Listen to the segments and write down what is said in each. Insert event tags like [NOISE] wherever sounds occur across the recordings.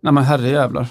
Nej men herrejävlar.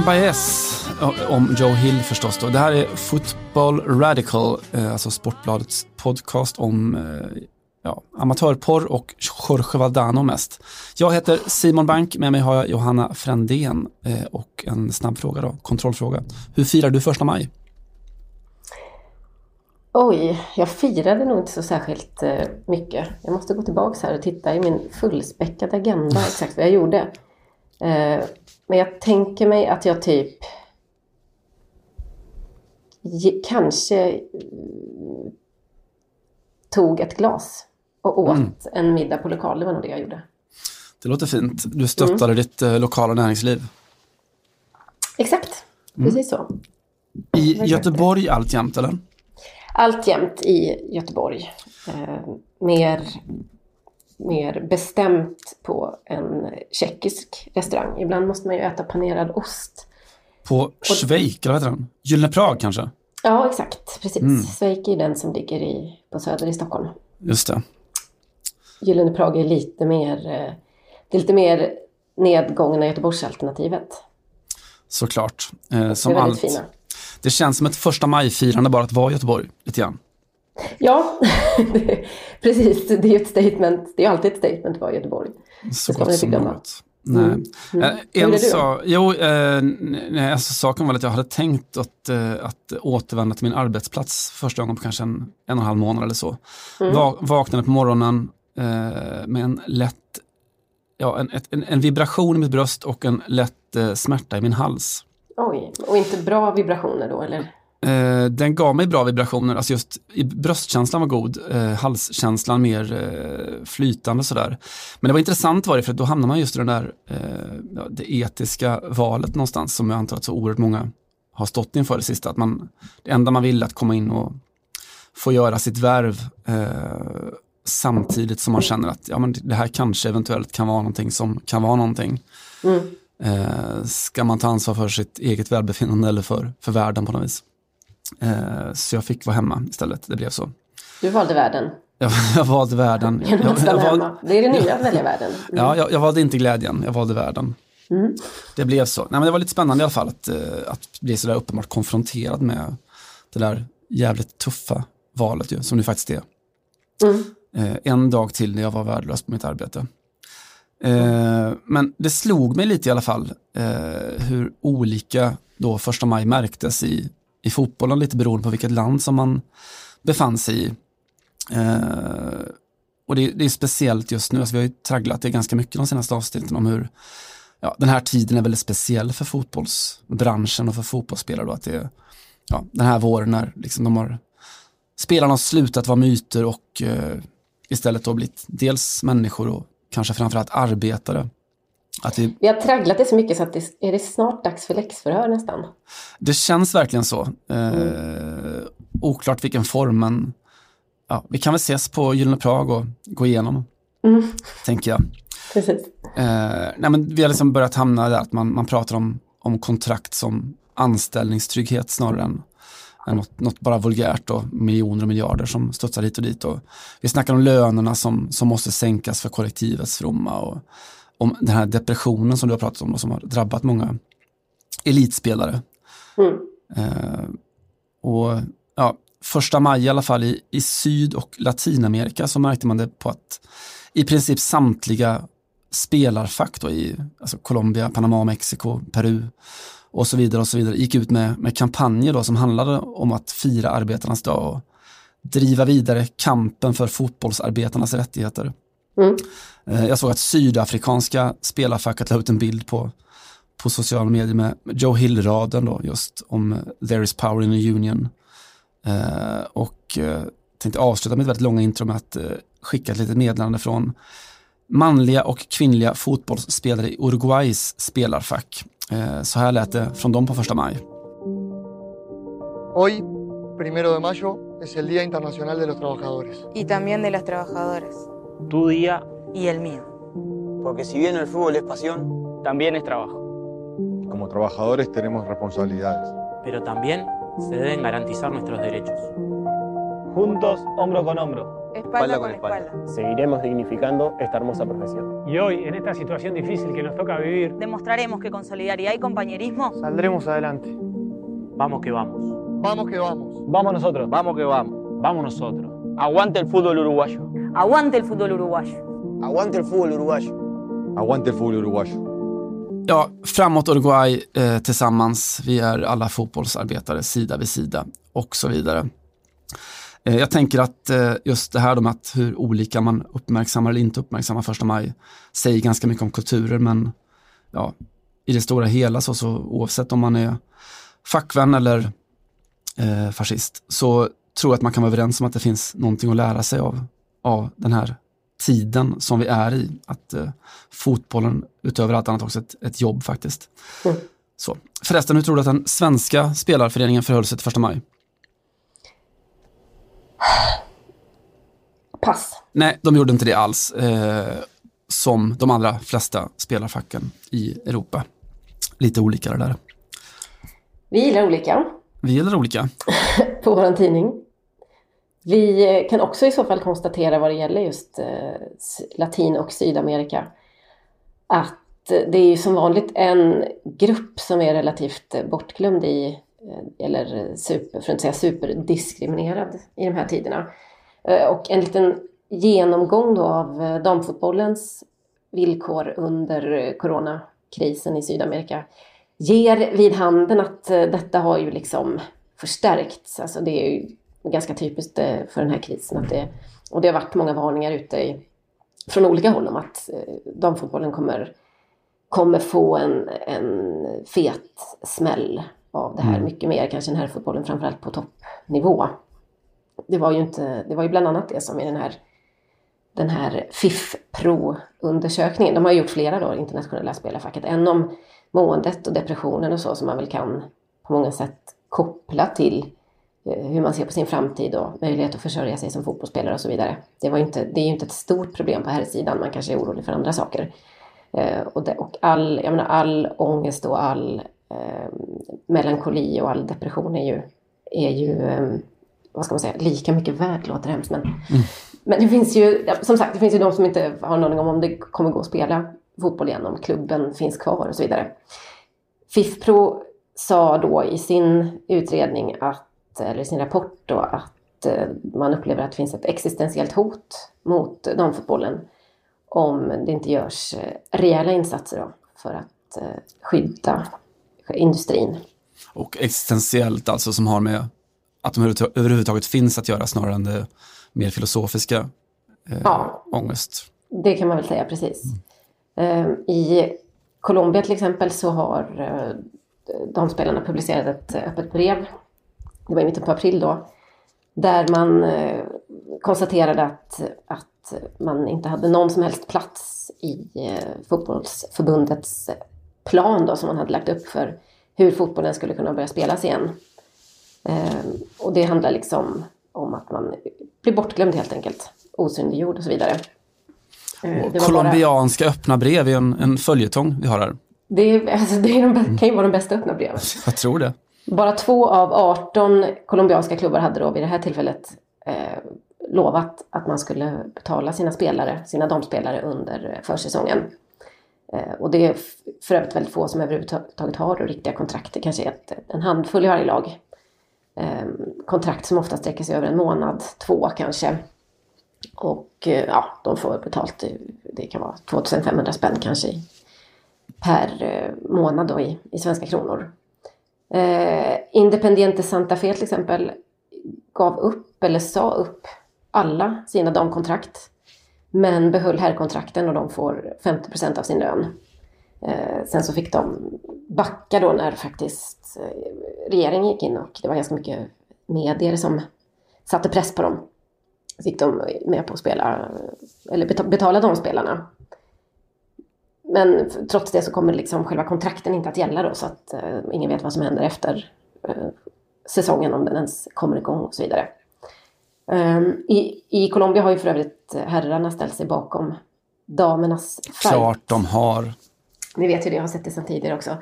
Var Baez eh, om Joe Hill förstås. Då. Det här är Football Radical, eh, alltså Sportbladets podcast om eh, ja, amatörporr och Jorge Valdano mest. Jag heter Simon Bank, med mig har jag Johanna Frändén och en snabb fråga då, kontrollfråga. Hur firar du första maj? Oj, jag firade nog inte så särskilt mycket. Jag måste gå tillbaka här och titta i min fullspäckade agenda exakt vad jag gjorde. Eh, men jag tänker mig att jag typ kanske mm, tog ett glas och åt Mm. en middag på lokal. Det var nog det jag gjorde. Det låter fint. Du stöttade ditt eh, lokala näringsliv. Exakt, Mm. precis så. I. Göteborg alltjämt, eller? Alltjämt i Göteborg. Eh, mer, mer bestämt på en tjeckisk restaurang. Ibland måste man ju äta panerad ost. På Schweik, eller vad heter den? Gyllene Prag kanske? Ja, exakt. Precis. Mm. Schweik är den som ligger i, på Söder i Stockholm. Just det. Gyllene Prag är lite mer, eh, det är lite mer nedgångna Göteborgsalternativet. Såklart. Eh, som är väldigt allt. fina. Det känns som ett första maj-firande bara att vara i Göteborg, lite grann. Ja, [LAUGHS] precis. Det är ju ett statement. Det är alltid ett statement att vara i Göteborg. Så gott inte som något. Nej. Mm. Mm. Eh, är En sak, jo, eh, nej, alltså, saken var att jag hade tänkt att, eh, att återvända till min arbetsplats första gången på kanske en, en och en halv månad eller så. Mm. Va, vaknade på morgonen eh, med en lätt, ja, en, en, en vibration i mitt bröst och en lätt eh, smärta i min hals. Oj, och inte bra vibrationer då eller? Eh, den gav mig bra vibrationer, alltså just bröstkänslan var god, eh, halskänslan mer eh, flytande sådär. Men det var intressant var det för då hamnar man just i den där, eh, det etiska valet någonstans som jag antar att så oerhört många har stått inför det sista. Att man, det enda man vill är att komma in och få göra sitt värv eh, samtidigt som man känner att ja, men det här kanske eventuellt kan vara någonting som kan vara någonting. Mm. Eh, ska man ta ansvar för sitt eget välbefinnande eller för, för världen på något vis. Eh, så jag fick vara hemma istället, det blev så. Du valde världen [LAUGHS] Jag, jag valde världen. [LAUGHS] Jag, genom att jag, stanna val, hemma. Det är det nya, att välja världen. Mm. [LAUGHS] ja, jag, jag valde inte glädjen, jag valde världen. Mm. Det blev så. Nej, men det var lite spännande i alla fall att, eh, att bli sådär uppenbart konfronterad med det där jävligt tuffa valet ju, som det faktiskt är. Mm. Eh, en dag till när jag var värdelös på mitt arbete. Eh, men det slog mig lite i alla fall eh, hur olika då första maj märktes i, i fotbollen, lite beroende på vilket land som man befann sig i. Eh, och det, det är speciellt just nu, alltså vi har ju tragglat det ganska mycket de senaste avsnitten om hur ja, den här tiden är väldigt speciell för fotbollsbranschen och för fotbollsspelare. Då, att det ja, den här våren när liksom de har, spelarna har slutat vara myter och eh, istället då blivit dels människor och kanske framförallt arbetare. Att vi... Vi har tragglat det så mycket så att det är det snart dags för läxförhör nästan det känns verkligen så. Eh, oklart vilken form, men ja, vi kan väl ses på Gyllene Prag och gå igenom, Mm. tänker jag. Precis. Eh, nej, men vi har liksom börjat hamna där att man, man pratar om, om kontrakt som anställningstrygghet snarare än, än något, något bara vulgärt och miljoner och miljarder som studsar hit och dit. Och vi snackar om lönerna som, som måste sänkas för kollektivets fromma och om den här depressionen som du har pratat om och som har drabbat många elitspelare. Mm. Eh, och ja, första maj i alla fall i, i Syd och Latinamerika så märkte man det på att i princip samtliga spelarfack då i alltså Colombia, Panama, Mexiko, Peru och så vidare och så vidare gick ut med, med kampanjer då som handlade om att fira arbetarnas dag och driva vidare kampen för fotbollsarbetarnas rättigheter. Mm. Eh, Jag såg att sydafrikanska spelarfacket la ut en bild på, på sociala medier med Joe Hill-raden då just om eh, There is power in a union. Eh, och eh, tänkte avsluta mitt väldigt långa intro med att eh, skicka ett litet meddelande från manliga och kvinnliga fotbollsspelare i Uruguays spelarfack. Eh, så här lät det från dem på första maj. Hoy, primero de mayo, es el Día Internacional de los Trabajadores. y también de los trabajadores. Tu día, Y el mío. Porque si bien el fútbol es pasión, también es trabajo, Como trabajadores tenemos responsabilidades. pero también se deben garantizar nuestros derechos. Juntos, hombro con hombro, Espalda, Espalda con espalda. Seguiremos dignificando esta hermosa profesión. Y hoy, en esta situación difícil que nos toca vivir, Demostraremos que con solidaridad y compañerismo Saldremos adelante. vamos que vamos. Vamos que vamos. vamos nosotros, vamos que vamos. vamos nosotros. Aguante el fútbol uruguayo. aguante el fútbol uruguayo. Aguante el fútbol uruguayo. Aguante el fútbol uruguayo. Ja, framåt Uruguay eh, tillsammans. Vi är alla fotbollsarbetare sida vid sida och så vidare. Eh, jag tänker att eh, just det här med att hur olika man uppmärksammar eller inte uppmärksammar första maj säger ganska mycket om kulturer men ja, i det stora hela så, så oavsett om man är fackvän eller eh, fascist så tror jag att man kan vara överens om att det finns någonting att lära sig av, av den här tiden som vi är i. Att eh, fotbollen utöver allt annat också ett, ett jobb faktiskt. Mm. Så. Förresten, hur tror du att den svenska spelarföreningen förhöll sig till första maj? Pass. Nej, de gjorde inte det alls. Eh, som de allra flesta spelarfacken i Europa. Lite olika det där. Vi gillar olika Vi gillar olika. [LAUGHS] på vår tidning. Vi kan också i så fall konstatera vad det gäller just eh, Latin och Sydamerika att eh, det är ju som vanligt en grupp som är relativt eh, bortglömd i, eller super, för att inte säga superdiskriminerad i de här tiderna. Och en liten genomgång då av damfotbollens villkor under coronakrisen i Sydamerika ger vid handen att detta har ju liksom förstärkts. Alltså det är ju ganska typiskt eh, för den här krisen. Att det, och det har varit många varningar ute i, från olika håll om att eh, damfotbollen kommer, kommer få en, en fet smäll av det här. Mm. Mycket mer kanske än herrfotbollen, framförallt på toppnivå. Det var ju, inte, det var ju bland annat det som i den här den här FIF-Pro-undersökningen. De har gjort flera då, internationella spelarfacket. En om måendet och depressionen och så som man väl kan på många sätt koppla till hur man ser på sin framtid och möjlighet att försörja sig som fotbollsspelare och så vidare. Det, var inte, det är ju inte ett stort problem på här sidan. man kanske är orolig för andra saker. Eh, och, det, och all, jag menar, all ångest och all eh, melankoli och all depression är ju, är ju eh, vad ska man säga, lika mycket värd, låter hemskt men men det finns ju, som sagt, det finns ju de som inte har en aning om om det kommer gå att spela fotboll igen, om klubben finns kvar och så vidare. FIFPro sa då i sin utredning, att, eller i sin rapport då, att eh, man upplever att det finns ett existentiellt hot mot damfotbollen om det inte görs eh, rejäla insatser då, för att eh, skydda industrin. Och existentiellt alltså som har med att de överhuvudta- överhuvudtaget finns att göra snarare än det mer filosofiska eh, Ja. ångest. Det kan man väl säga precis. Eh, I Colombia till exempel så har eh, damspelarna publicerat ett öppet brev. Det var i mitten på april då. Där man eh, konstaterade att, att man inte hade någon som helst plats i eh, fotbollsförbundets plan då som man hade lagt upp för hur fotbollen skulle kunna börja spelas igen. Eh, och det handlar liksom om att man blir bortglömd helt enkelt. Osynliggjord och så vidare. Eh, Och det var bara- Colombianska öppna brev är en, en följetong vi har här. Det, är, alltså, det är de, kan ju vara de bästa öppna breven. Jag tror det. Bara två av 18 colombianska klubbar hade då vid det här tillfället eh, lovat att man skulle betala sina spelare, sina damspelare under eh, försäsongen. Eh, och det är för övrigt väldigt få som överhuvudtaget har då riktiga kontrakt. Det kanske är ett, en handfull i varje lag. Eh, kontrakt som ofta sträcker sig över en månad, två kanske. Och eh, ja, de får betalt, eh, det kan vara 2500 spänn kanske per eh, månad då i, i svenska kronor. Eh, Independiente Santa Fe till exempel gav upp eller sa upp alla sina damkontrakt. Men behöll herrkontrakten och de får 50 procent av sin lön. Eh, sen så fick de backa då när faktiskt eh, regeringen gick in och det var ganska mycket medier som satte press på dem. Så gick de med på att spela, eller betala de spelarna. Men trots det så kommer liksom själva kontrakten inte att gälla då så att eh, ingen vet vad som händer efter eh, säsongen om den ens kommer igång och så vidare. Um, i, I Colombia har ju för övrigt herrarna ställt sig bakom damernas fight. Klart de har. Ni vet ju det, jag har sett det sedan tidigare också.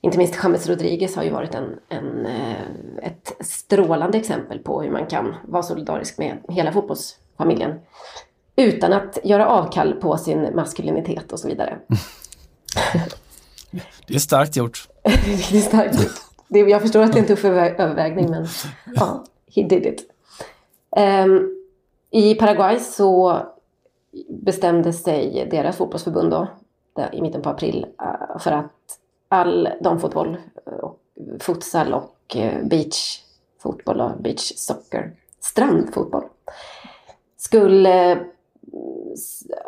Inte minst James Rodriguez har ju varit en, en, eh, ett strålande exempel på hur man kan vara solidarisk med hela fotbollsfamiljen. Utan att göra avkall på sin maskulinitet och så vidare. Det är starkt gjort. [LAUGHS] det är starkt gjort. Det, jag förstår att det är en tuff övervägning men ja, he did it. Um, I Paraguay så bestämde sig deras fotbollsförbund då, i mitten på april uh, för att all damfotboll, och futsal och uh, beachfotboll och beachsoccer, strandfotboll, skulle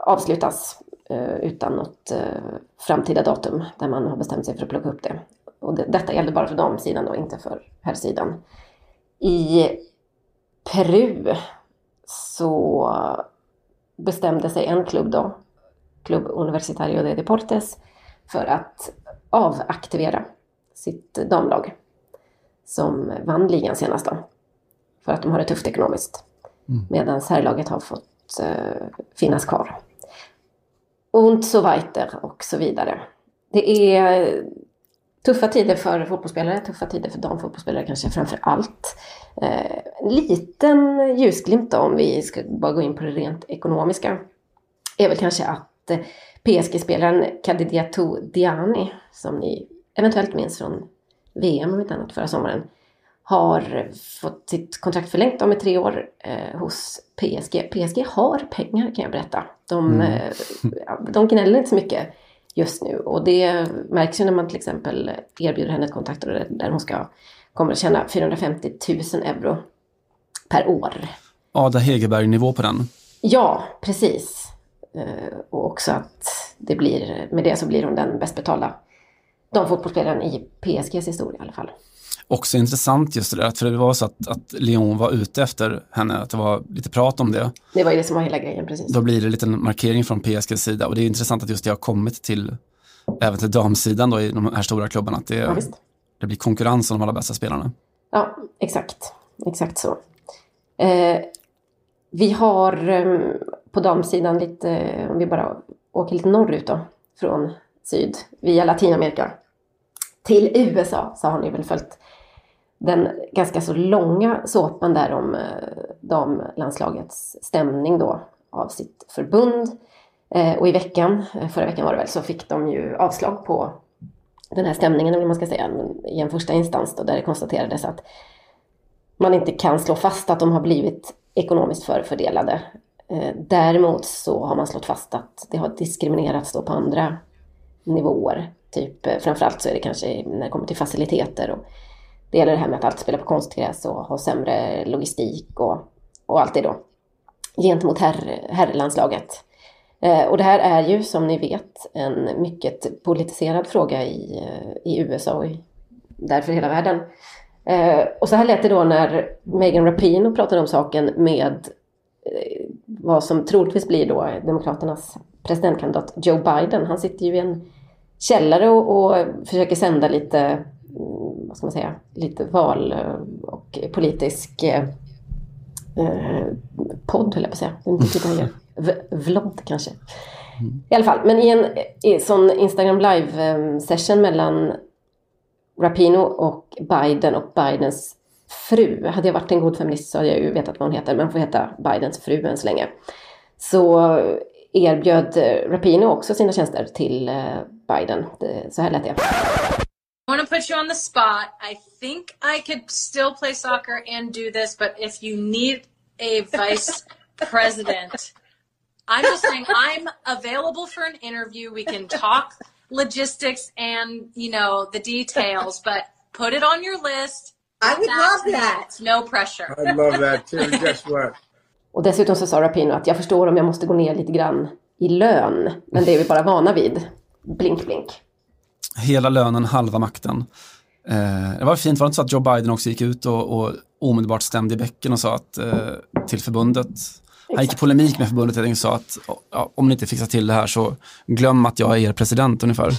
avslutas uh, utan något framtida datum där man har bestämt sig för att plocka upp det. Och det, detta gällde bara för damsidan och inte för herrsidan. I Peru så bestämde sig en klubb då, Club Universitario de Deportes, för att avaktivera sitt damlag som vann ligan senast då. För att de har det tufft ekonomiskt. Mm. Medan herrlaget har fått Eh, finnas kvar. Und so weiter och så vidare. Det är tuffa tider för fotbollsspelare, tuffa tider för damfotbollsspelare kanske framför allt. En liten ljusglimt då, om vi ska bara gå in på det rent ekonomiska, är väl kanske att eh, PSG-spelaren Kadidiatou Diani, som ni eventuellt minns från VM om inte annat förra sommaren, har fått sitt kontrakt förlängt med tre år eh, hos PSG. PSG har pengar kan jag berätta. De, mm. eh, de gnäller inte så mycket just nu. Och det märks ju när man till exempel erbjuder henne ett kontaktår där hon ska, kommer att tjäna 450 000 euro per år. Ada Hegerberg-nivå på den. Ja, precis. Eh, och också att det blir, med det så blir hon den bäst betalda de fotbollsspelaren i PSGs historia i alla fall. Också intressant just det där, för det var så att, att Lyon var ute efter henne, att det var lite prat om det. Det var ju det som var hela grejen, precis. Då blir det lite en markering från PSGs sida och det är intressant att just det har kommit till, även till damsidan då i de här stora klubbarna, att det, ja, det blir konkurrens om de allra bästa spelarna. Ja, exakt. Exakt så. Eh, vi har eh, på damsidan lite, om vi bara åker lite norrut då, från syd, via Latinamerika till USA så har ni väl följt den ganska så långa såpan där om eh, damlandslagets stämning då av sitt förbund. Eh, och i veckan, eh, förra veckan var det väl, så fick de ju avslag på den här stämningen, eller man ska säga, i en första instans då, där det konstaterades att man inte kan slå fast att de har blivit ekonomiskt förfördelade. Däremot så har man slått fast att det har diskriminerats då på andra nivåer. Typ, eh, framförallt så är det kanske när det kommer till faciliteter och det gäller det här med att alltid spela på konstgräs och ha sämre logistik och, och allt det då. Gentemot herr, herrlandslaget. Eh, och det här är ju som ni vet en mycket politiserad fråga i, eh, i USA och i, därför hela världen. Eh, och så här lät det då när Megan Rapinoe pratade om saken med eh, vad som troligtvis blir då Demokraternas presidentkandidat Joe Biden. Han sitter ju i en källare och, och försöker sända lite vad ska man säga, lite val och politisk eh, eh podd höll jag på att säga. Inte [LAUGHS] Vlogg kanske. Mm. I alla fall, men i en i sån Instagram live eh, mellan Rapino och Biden och Bidens fru. Hade jag varit en god feminist så hade jag ju vetat vad hon heter, men får heta Bidens fru än så länge. Så erbjöd Rapino också sina tjänster till Biden. Så här lät det. I want to put you on the spot. I think I could still play soccer and do this, but if you need a vice [LAUGHS] president, I'm just saying I'm available for an interview. We can talk logistics and, you know, the details, but Put it on your list. I would That's love that. it. No pressure. I'd love that too. [LAUGHS] Guess what? Och dessutom så sa Rapino att jag förstår om jag måste gå ner lite grann i lön, men det är vi bara vana vid. Blink, blink. Hela lönen, halva makten. Eh, det var fint, var det inte så att Joe Biden också gick ut och, och omedelbart stämde i bäcken och sa att, eh, till förbundet, han gick i polemik med förbundet och sa att ja, om ni inte fixar till det här så glöm att jag är er president ungefär.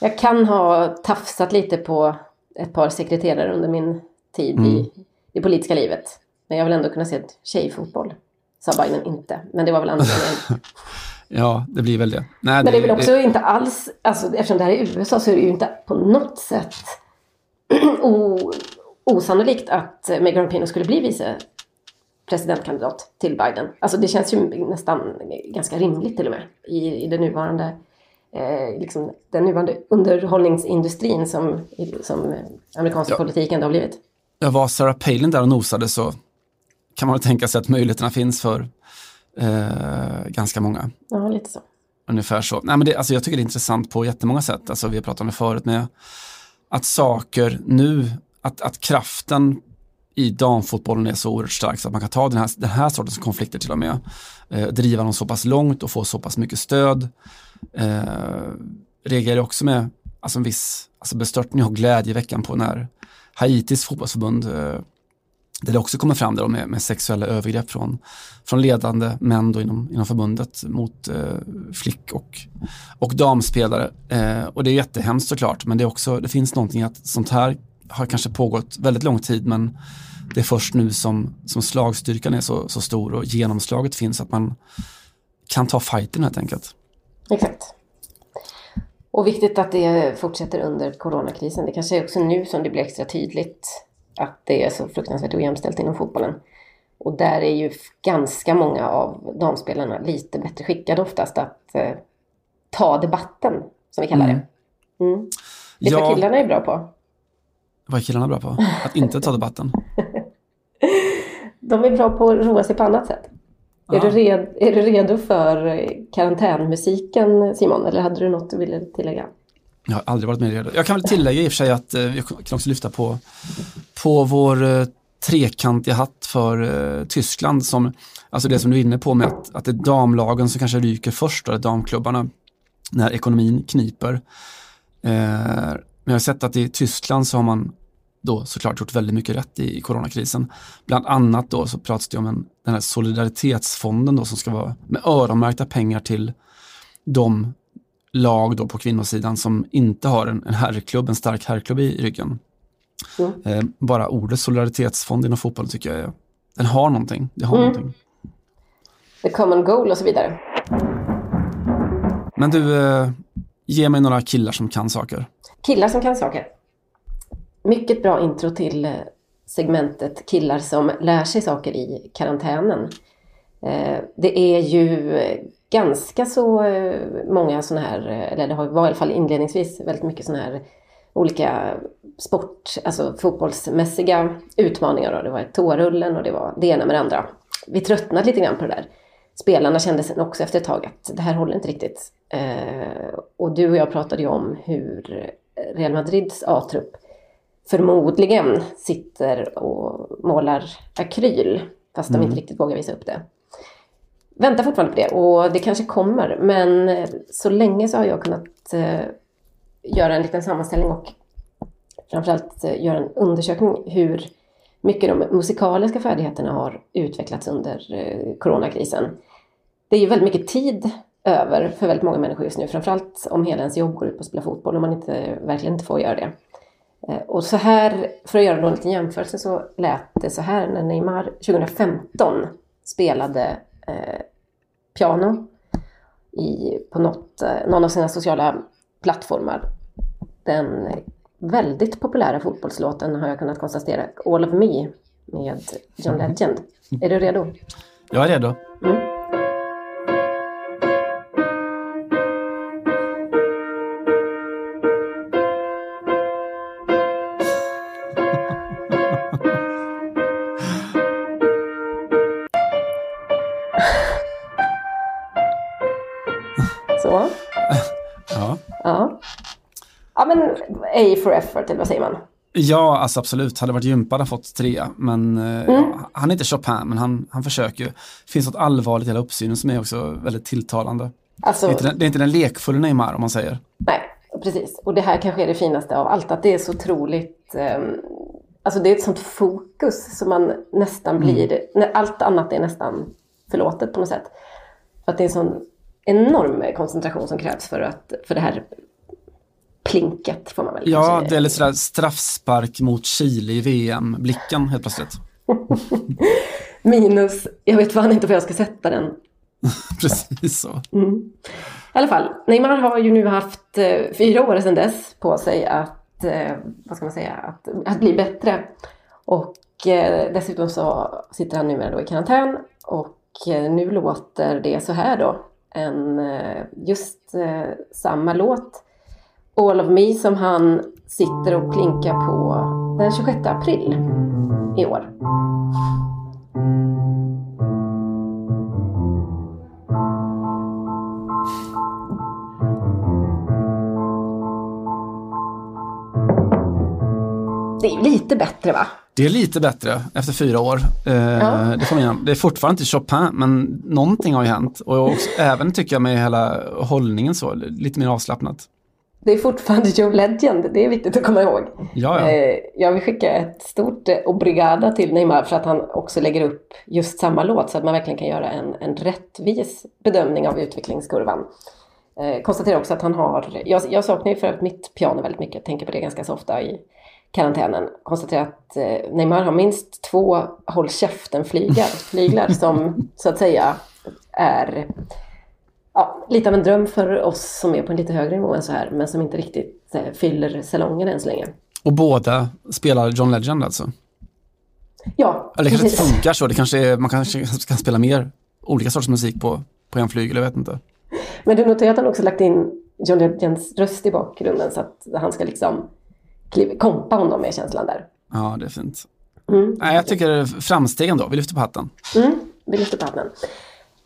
Jag kan ha tafsat lite på ett par sekreterare under min tid Mm. i det politiska livet. Men jag vill ändå kunna se ett tjejfotboll. Sa Biden inte, men det var väl anledningen. [LAUGHS] Ja, det blir väl det. Nej, Men det är väl också inte alls, alltså, eftersom det här är USA så är det ju inte på något sätt [CLEARS THROAT] o, osannolikt att Megan Rapinoe skulle bli vice presidentkandidat till Biden. Alltså det känns ju nästan ganska rimligt till och med i, i det nuvarande, eh, liksom, den nuvarande underhållningsindustrin som, som amerikansk Ja. politik ändå har blivit. Ja, var Sarah Palin där och nosade så kan man väl tänka sig att möjligheterna finns för eh, ganska många. Ja, lite så. Ungefär så. Nej, men det, alltså jag tycker det är intressant på jättemånga sätt. Alltså, vi har pratat om det förut med att saker nu, att, att kraften i damfotbollen är så oerhört stark så att man kan ta den här, den här sortens konflikter till och med. Eh, driva dem så pass långt och få så pass mycket stöd. Eh, reagerar också med alltså en viss alltså bestörtning och glädje i veckan på när Haitis fotbollsförbund eh, där det också kommer fram där med, med sexuella övergrepp från, från ledande män då inom, inom förbundet mot eh, flick och, och damspelare. Eh, och det är jättehemskt såklart, men det, är också, det finns någonting att sånt här har kanske pågått väldigt lång tid, men det är först nu som, som slagstyrkan är så, så stor och genomslaget finns att man kan ta fighten helt enkelt. Exakt. Och viktigt att det fortsätter under coronakrisen. Det kanske är också nu som det blir extra tydligt att det är så fruktansvärt ojämställt inom fotbollen. Och där är ju ganska många av damspelarna lite bättre skickade oftast att eh, ta debatten, som vi kallar det. Mm. Vet du Ja. vad killarna är bra på? Vad är killarna bra på? Att inte ta debatten. [LAUGHS] De är bra på att roa sig på annat sätt. Är, du red, är du redo för eh, karantänmusiken Simon? Eller hade du något du ville tillägga? Jag har aldrig varit med redo. Jag kan väl tillägga i och för sig att vi jag kan också lyfta på, på vår eh, trekantiga hatt för eh, Tyskland som, alltså det som du är inne på med att, att det är damlagen som kanske ryker först, eller damklubbarna, när ekonomin kniper. Men jag har sett att i Tyskland så har man då såklart gjort väldigt mycket rätt i, i coronakrisen. Bland annat då så pratas det om en, den här solidaritetsfonden då som ska vara med öronmärkta pengar till de lag då på kvinnosidan som inte har en, en herrklubb, en stark herrklubb i ryggen. Mm. Eh, bara ordet solidaritetsfond inom fotboll tycker jag är, den har någonting. Det har Mm. någonting. The common goal och så vidare. Men du, eh, ge mig några killar som kan saker. Killar som kan saker. Mycket bra intro till eh, segmentet killar som lär sig saker i karantänen. Eh, Det är ju eh, ganska så eh, många sådana här, eller det har- var i alla fall inledningsvis väldigt mycket sådana här olika sport, alltså fotbollsmässiga utmaningar. Då. Det var toarullen och det var det ena med det andra. Vi tröttnade lite grann på det där. Spelarna kände sen också efter ett tag att det här håller inte riktigt. Och du och jag pratade ju om hur Real Madrids A-trupp förmodligen sitter och målar akryl fast de Mm. inte riktigt vågar visa upp det. Väntar fortfarande på det och det kanske kommer men eh, så länge så har jag kunnat eh, göra en liten sammanställning och framförallt eh, göra en undersökning hur mycket de musikaliska färdigheterna har utvecklats under eh, coronakrisen. Det är ju väldigt mycket tid över för väldigt många människor just nu, framförallt om hela ens jobb går ut på att spela fotboll och man inte, verkligen inte får göra det. Eh, Och så här, för att göra då en liten jämförelse, så lät det så här när Neymar 2015 spelade eh, piano i, på något, eh, någon av sina sociala plattformar. Den väldigt populära fotbollslåten har jag kunnat konstatera, All of Me med John Legend. Är du redo? Jag är redo. Mm. A for effort, eller vad säger man? Ja, alltså absolut. Hade det varit gympa hade fått trea. Men eh, Mm. ja, han är inte Chopin, men han, han försöker. Det finns något allvarligt i hela uppsynen som är också väldigt tilltalande. Alltså- det, är inte den, det är inte den lekfulla Neymar om man säger. Nej, precis. Och det här kanske är det finaste av allt, att det är så otroligt... ehm, alltså det är ett sånt fokus som man nästan blir... När allt annat är nästan förlåtet på något sätt. För att det är en sån enorm koncentration som krävs för, att, för det här plinket, får man väl Ja, det är lite sådär straffspark mot Chile i VM-blicken helt plötsligt. [LAUGHS] Minus, jag vet fan inte var jag ska sätta den. [LAUGHS] Precis så. Mm. I alla fall, Neymar har ju nu haft eh, fyra år sedan dess på sig att, eh, vad ska man säga, att, att bli bättre. Och eh, dessutom så sitter han numera då i karantän och eh, nu låter det så här då. En, eh, just eh, samma låt, All of me, som han sitter och plinkar på den 26 april i år. Det är lite bättre va? Det är lite bättre efter fyra år. Eh, Ja. det, får man göra. det är fortfarande inte Chopin, men någonting har ju hänt. Och också, även tycker jag med hela hållningen så, lite mer avslappnat. Det är fortfarande [LAUGHS] Joe Legend, det är viktigt att komma ihåg. Ja, ja. Eh, Jag vill skicka ett stort eh, obrigada till Neymar för att han också lägger upp just samma låt så att man verkligen kan göra en, en rättvis bedömning av utvecklingskurvan. Eh, konstaterar också att han har, jag, jag saknar ju för övrigt mitt piano väldigt mycket, tänker på det ganska så ofta i karantänen. Konstaterar att eh, Neymar har minst två håll käften-flyglar [LAUGHS] flyglar som så att säga är ja, lite av en dröm för oss som är på en lite högre nivå än så här, men som inte riktigt eh, fyller salongen än så länge. Och båda spelar John Legend alltså. Ja, Eller det kanske inte funkar så, det kanske är, man kanske ska spela mer olika sorters musik på, på en flygel, jag vet inte. Men du noterar att han också lagt in John Legends röst i bakgrunden så att han ska liksom kompa honom med känslan där. Ja, det är fint. Mm. Nej, jag tycker framsteg ändå, vi lyfter på hatten. Mm, vi lyfter på hatten.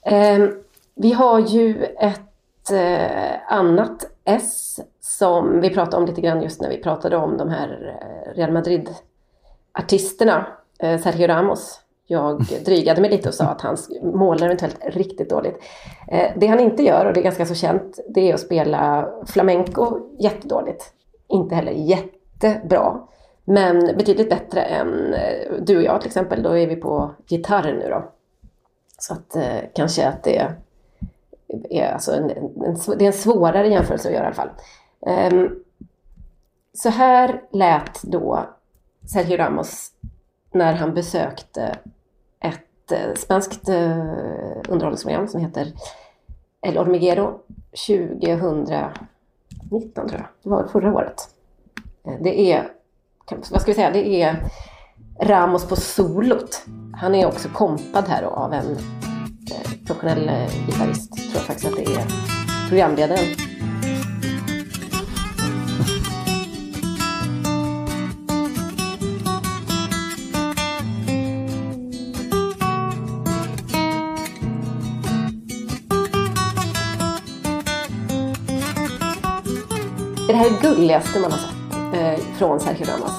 Ehm, vi har ju ett eh, annat S som vi pratade om lite grann just när vi pratade om de här eh, Real Madrid-artisterna. Eh, Sergio Ramos. Jag drygade mig lite och sa att han målar eventuellt riktigt dåligt. Eh, det han inte gör, och det är ganska så känt, det är att spela flamenco jättedåligt. Inte heller jättebra. Men betydligt bättre än eh, du och jag till exempel. Då är vi på gitarr nu då. Så att eh, kanske att det är, alltså en, en, en, det är en svårare jämförelse att göra i alla fall. Um, så här lät då Sergio Ramos när han besökte ett eh, spanskt eh, underhållningsprogram som heter El Hormiguero 2019 tror jag. Det var förra året. Eh, det är, kan- vad ska vi säga, det är Ramos på solot. Han är också kompad här då av en professionell eh, gitarrist. Tror jag faktiskt att det är programledaren. Är det här det gulligaste man har sett eh, från Sergio Ramos?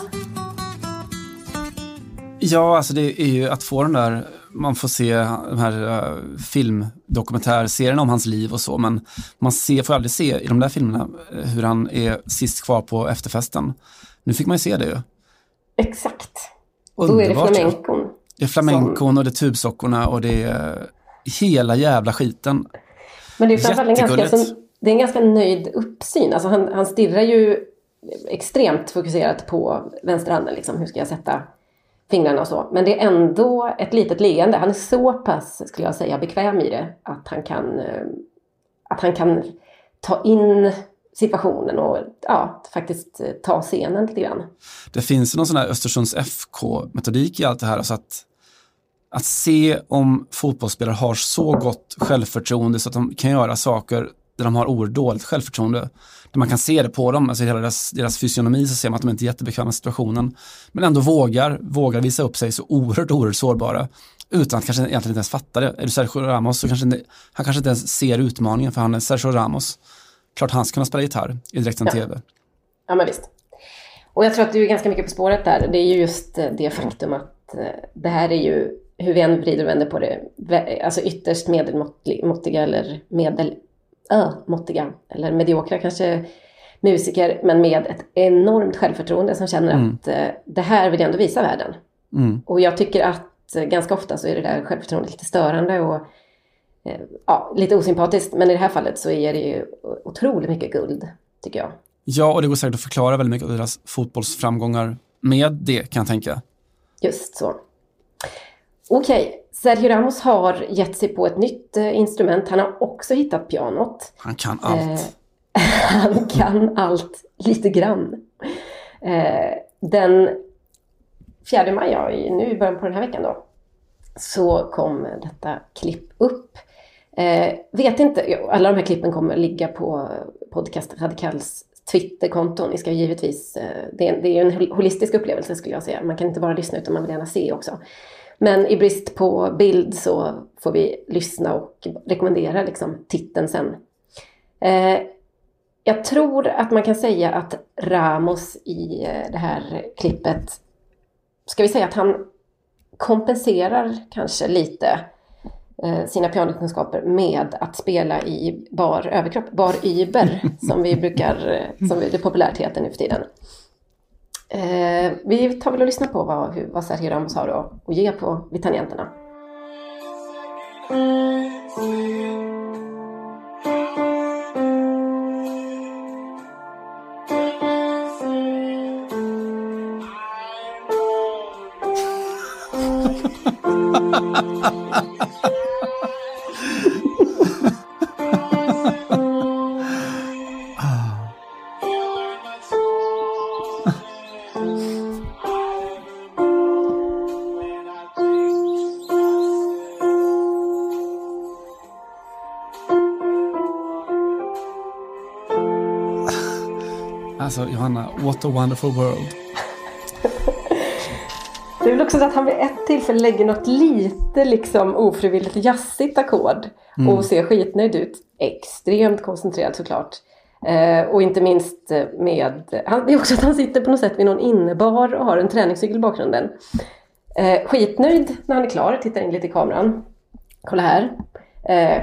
Ja, alltså det är ju att få den där, man får se de här uh, filmdokumentärserierna om hans liv och så, men man ser, får aldrig se i de där filmerna eh, hur han är sist kvar på efterfesten. Nu fick man ju se det ju. Exakt. Och då är det Underbart, ja. flamencon. Det är flamencon och det är tubsockorna och det är hela jävla skiten. Men det är framförallt en ganska, så, det är en ganska nöjd uppsyn. Alltså han, han stirrar ju extremt fokuserat på vänsterhanden. Liksom. Hur ska jag sätta fingrarna och så. Men det är ändå ett litet leende. Han är så pass, skulle jag säga, bekväm i det. Att han kan, eh, att han kan ta in situationen och ja, faktiskt eh, ta scenen lite grann. Det finns någon sån här Östersunds FK-metodik i allt det här. Alltså att, att se om fotbollsspelare har så gott självförtroende så att de kan göra saker där de har oerhört dåligt självförtroende. Man kan se det på dem, alltså i hela deras, deras fysionomi så ser man att de inte är jättebekväma med situationen. Men ändå vågar, vågar visa upp sig så oerhört, oerhört sårbara. Utan att kanske egentligen inte ens fatta det. Är du Sergio Ramos så kanske inte, han kanske inte ens ser utmaningen för han är Sergio Ramos. Klart han ska kunna spela gitarr i direkten Ja. tv. Ja, men visst. Och jag tror att du är ganska mycket på spåret där. Det är ju just eh, det faktum att eh, det här är ju, hur vi än vrider och vänder på det, alltså ytterst medelmåttiga eller medel, äh, måttiga eller mediokra kanske musiker, men med ett enormt självförtroende som känner Mm. att eh, det här vill jag ändå visa världen. Mm. Och jag tycker att eh, ganska ofta så är det där självförtroendet lite störande och eh, ja, lite osympatiskt. Men i det här fallet så är det ju otroligt mycket guld, tycker jag. Ja, och det går säkert att förklara väldigt mycket av deras fotbollsframgångar med det, kan jag tänka. Just så. Okej, Sergio Ramos har gett sig på ett nytt eh, instrument. Han har också hittat pianot. Han kan allt. Eh, [LAUGHS] han kan allt lite grann. Eh, den 4 maj, nu i början på den här veckan då, så kom detta klipp upp. Eh, vet inte, alla de här klippen kommer ligga på podcast Radikals Twitterkonto. Ni ska givetvis, eh, det, är, det är en hol- holistisk upplevelse skulle jag säga. Man kan inte bara lyssna utan man vill gärna se också. Men i brist på bild så får vi lyssna och rekommendera liksom titeln sen. Eh, jag tror att man kan säga att Ramos i eh, det här klippet, ska vi säga att han kompenserar kanske lite eh, sina pianokunskaper med att spela i bar överkropp, bar Uber, [LAUGHS] som vi brukar, eh, som det populärt heter nu för tiden. Eh, vi tar väl och lyssnar på vad, vad Sergio Ramos har att ge på vid tangenterna. [LAUGHS] what a wonderful world. Det är väl också så att han vid ett tillfälle lägger något lite liksom ofrivilligt jazzigt ackord Mm. och ser skitnöjd ut. Extremt koncentrerad såklart. Eh, och inte minst med, han, det är också att han sitter på något sätt vid någon innebar och har en träningscykel i bakgrunden. Eh, skitnöjd när han är klar, tittar in lite i kameran. Kolla här. Eh,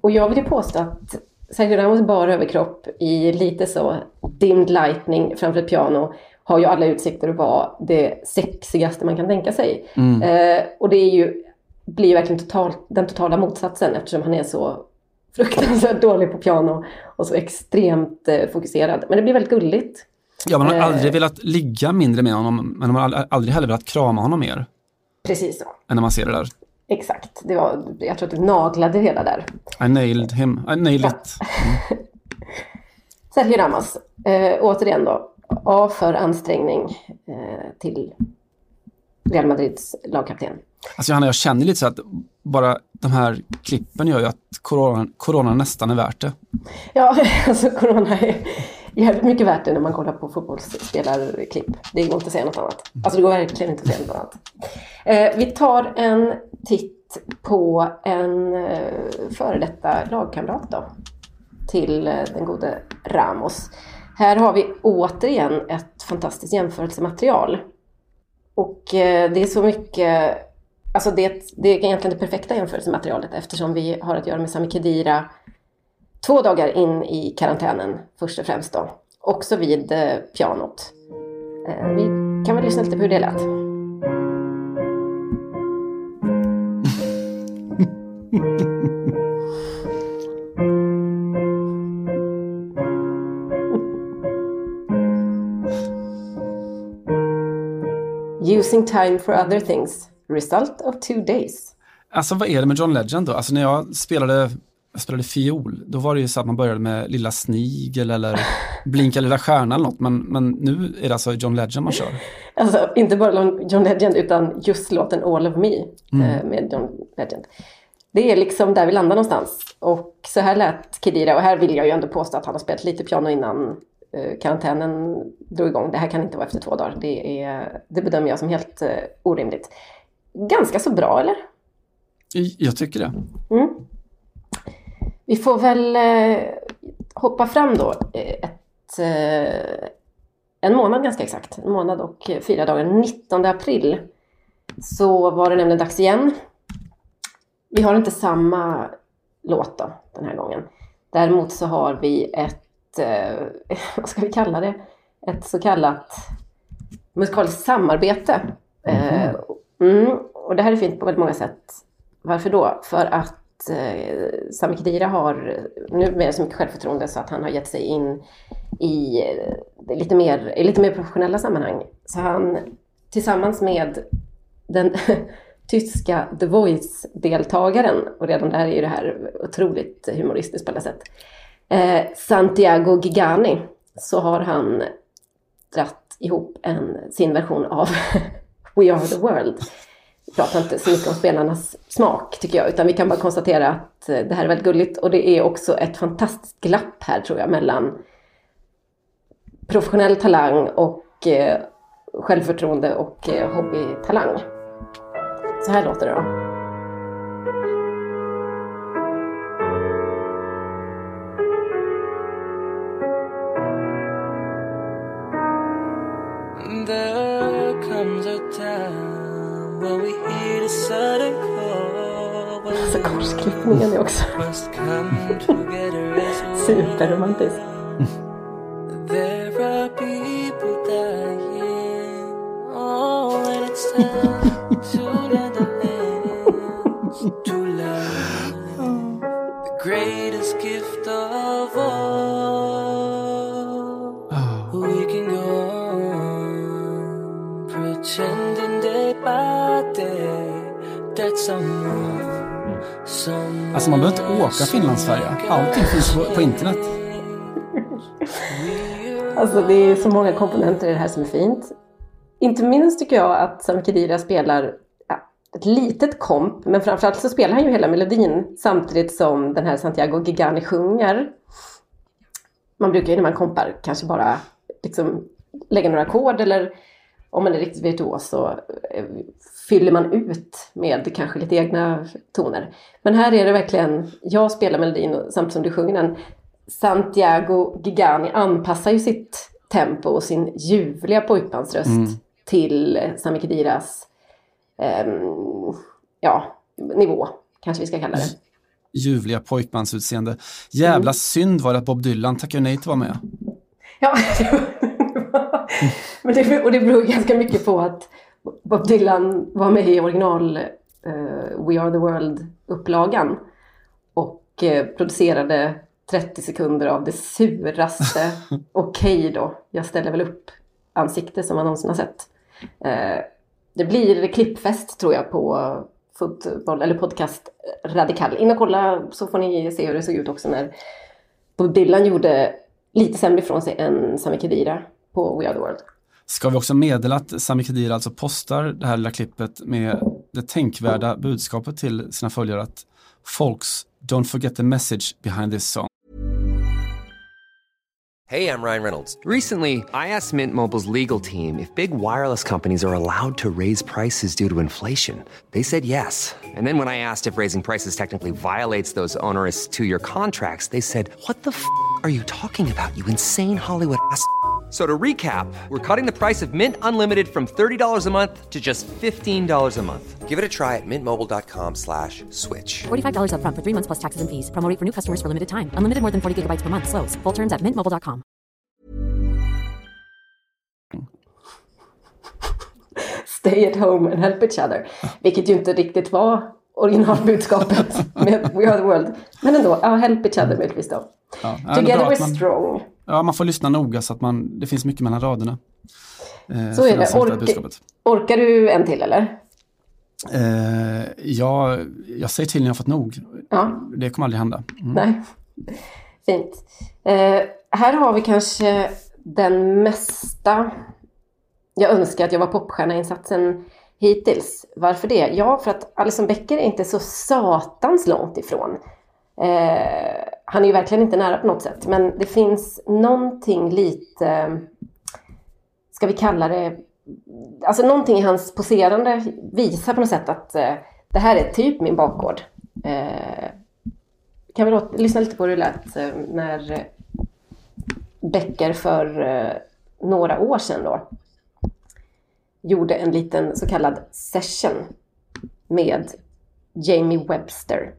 och jag vill ju påstå att Sergio Ramos bara överkropp i lite så dimmed lightning framför ett piano har ju alla utsikter att vara det sexigaste man kan tänka sig. Mm. Eh, och det är ju, blir ju verkligen total, den totala motsatsen eftersom han är så fruktansvärt dålig på piano och så extremt eh, fokuserad. Men det blir väldigt gulligt. Ja, man har Eh. aldrig velat ligga mindre med honom, men man har ald- aldrig heller velat krama honom mer Precis så. än när man ser det där. Exakt. Det var, jag tror att du naglade hela där. I nailed him. I nailed it. [LAUGHS] Sergio Ramos, eh, återigen då. A för ansträngning eh, till Real Madrids lagkapten. Alltså Johanna, jag känner lite så att bara de här klippen gör ju att coronan, corona nästan är värt det. Ja, [LAUGHS] alltså corona är jävligt mycket värt det när man kollar på fotbollsspelarklipp. Det går inte att säga något annat. Alltså det går verkligen inte att säga något annat. Eh, vi tar en titt på en eh, före detta lagkamrat då. Till eh, den gode Ramos. Här har vi återigen ett fantastiskt jämförelsematerial. Och eh, det är så mycket, alltså det, det är egentligen det perfekta jämförelsematerialet eftersom vi har att göra med Sami Khedira två dagar in i karantänen först och främst då. Också vid eh, pianot. Eh, vi kan väl lyssna lite på hur det lät. [LAUGHS] Using time for other things. Result of two days. Alltså vad är det med John Legend då? Alltså när jag spelade, jag spelade fiol, då var det ju så att man började med Lilla Snigel eller Blinka lilla stjärna eller något. Men, men nu är det alltså John Legend man kör. Alltså inte bara John Legend utan just låten All of Me Mm. eh, med John Legend. Det är liksom där vi landar någonstans. Och så här lät Kedira och här vill jag ju ändå påstå att han har spelat lite piano innan eh, karantänen drog igång. Det här kan inte vara efter två dagar. Det, är, det bedömer jag som helt eh, orimligt. Ganska så bra eller? Jag tycker det. Mm. Vi får väl eh, hoppa fram då eh, ett, eh, en månad ganska exakt, en månad och fyra dagar, 19 april, så var det nämligen dags igen. Vi har inte samma låt då, den här gången. Däremot så har vi ett, [LAUGHS] vad ska vi kalla det, ett så kallat musikaliskt samarbete. Eh, mm, och det här är fint på väldigt många sätt. Varför då? För att eh, Sami Khedira har numera så mycket självförtroende så att han har gett sig in i eh, lite mer, i lite mer professionella sammanhang. Så han tillsammans med den [LAUGHS] tyska The Voice-deltagaren, och redan där är ju det här otroligt humoristiskt på alla sätt, eh, Santiago Gigani, så har han dratt ihop en, sin version av [LAUGHS] We Are The World. Pratar inte så mycket om spelarnas smak tycker jag, utan vi kan bara konstatera att eh, det här är väldigt gulligt och det är också ett fantastiskt glapp här tror jag mellan professionell talang och eh, självförtroende och eh, hobbytalang. Så här låter det då. There comes a time when we Alltså korsklippningen är också. Superromantisk. Alltså man behöver inte åka Finlandsfärja. Allting finns på, på internet. Alltså det är så många komponenter i det här som är fint. Inte minst tycker jag att Sam Khedira spelar ja, ett litet komp, men framförallt så spelar han ju hela melodin samtidigt som den här Santiago Gigani sjunger. Man brukar ju när man kompar kanske bara liksom lägga några ackord eller om man är riktigt virtuos så eh, fyller man ut med kanske lite egna toner. Men här är det verkligen, jag spelar melodin samtidigt som du sjunger den. Santiago Gigani anpassar ju sitt tempo och sin ljuvliga pojkbandsröst Mm. till Sami Khediras ehm, ja, nivå, kanske vi ska kalla det. Ljuvliga pojkmansutseende. Jävla Mm. synd var det att Bob Dylan tackade nej till att vara med. Ja, [LAUGHS] men det, och det beror ganska mycket på att Bob Dylan var med i original eh, We Are The World-upplagan och eh, producerade 30 sekunder av det suraste [LAUGHS] okej då, jag ställer väl upp ansikte som man någonsin har sett. Eh, det blir klippfest tror jag på fotboll, eller podcast Radikal. In och kolla så får ni se hur det såg ut också när Bob Dylan gjorde lite sämre ifrån sig än Sami Khedira på We Are The World. Ska vi också meddela att Sami Khedira alltså postar det här lilla klippet med det tänkvärda budskapet till sina följare att Folks, don't forget the message behind this song. Hey, I'm Ryan Reynolds. Recently, I asked Mint Mobile's legal team if big wireless companies are allowed to raise prices due to inflation. They said yes. And then when I asked if raising prices technically violates those onerous two year contracts, they said, What the f are you talking about, you insane Hollywood ass? F- So to recap, we're cutting the price of Mint Unlimited from $30 a month to just $15 a month. Give it a try at mintmobile.com slash switch. $45 upfront for three months plus taxes and fees. Promo rate for new customers for limited time. Unlimited more than 40 gigabytes per month. Slows. Full terms at mintmobile.com. Stay at home and help each other. Vilket ju inte riktigt var originalbudskapet [LAUGHS] med We Are The World. Men ändå, ja, help each other möjligtvis då. Ja, Together we're man- strong. Ja, man får lyssna noga så att man, det finns mycket mellan raderna. Eh, Så är det. Ork- orkar du en till eller? Eh, ja, jag säger till när jag fått nog. Ja. Det kommer aldrig hända. Mm. Nej. Fint. Eh, här har vi kanske den mesta jag önskar att jag var popstjärna-insatsen hittills. Varför det? Ja, för att Alison Becker är inte så satans långt ifrån. Eh, han är ju verkligen inte nära på något sätt, men det finns någonting lite, ska vi kalla det, alltså någonting i hans poserande visar på något sätt att eh, det här är typ min bakgård. Eh, kan vi låta, lyssna lite på hur det lät eh, när Becker för eh, några år sedan då gjorde en liten så kallad session med Jamie Webster.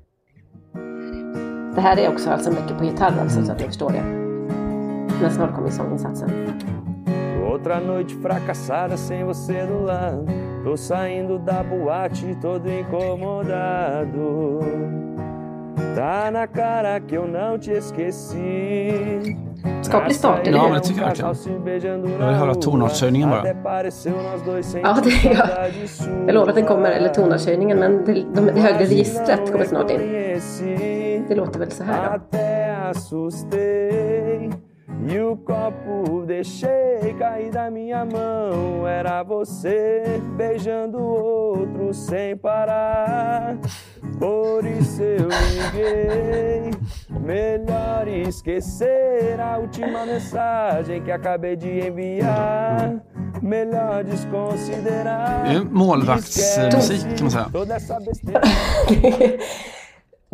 Det här är också alltså mycket på gitarr alltså, så att ni förstår det. Men snart kommer sånginsatsen. Outra noite fracassada sem você do lado. Tô saindo da boate todo incomodado. Tá na cara que eu não te esqueci. Skaplig start, eller Ja, hur? men det tycker jag verkligen. Jag vill höra tonartshöjningen bara. Ja, det är jag. Jag lovar att den kommer, eller tonartshöjningen, men det, de, det högre registret kommer snart in. Det låter väl så här då. E o copo deixei cair da minha mão. Era você beijando outro sem parar. Por isso eu liguei. Melhor esquecer a última mensagem que acabei de enviar. Melhor desconsiderar. Det är målvaktsmusik kan man säga. [LAUGHS]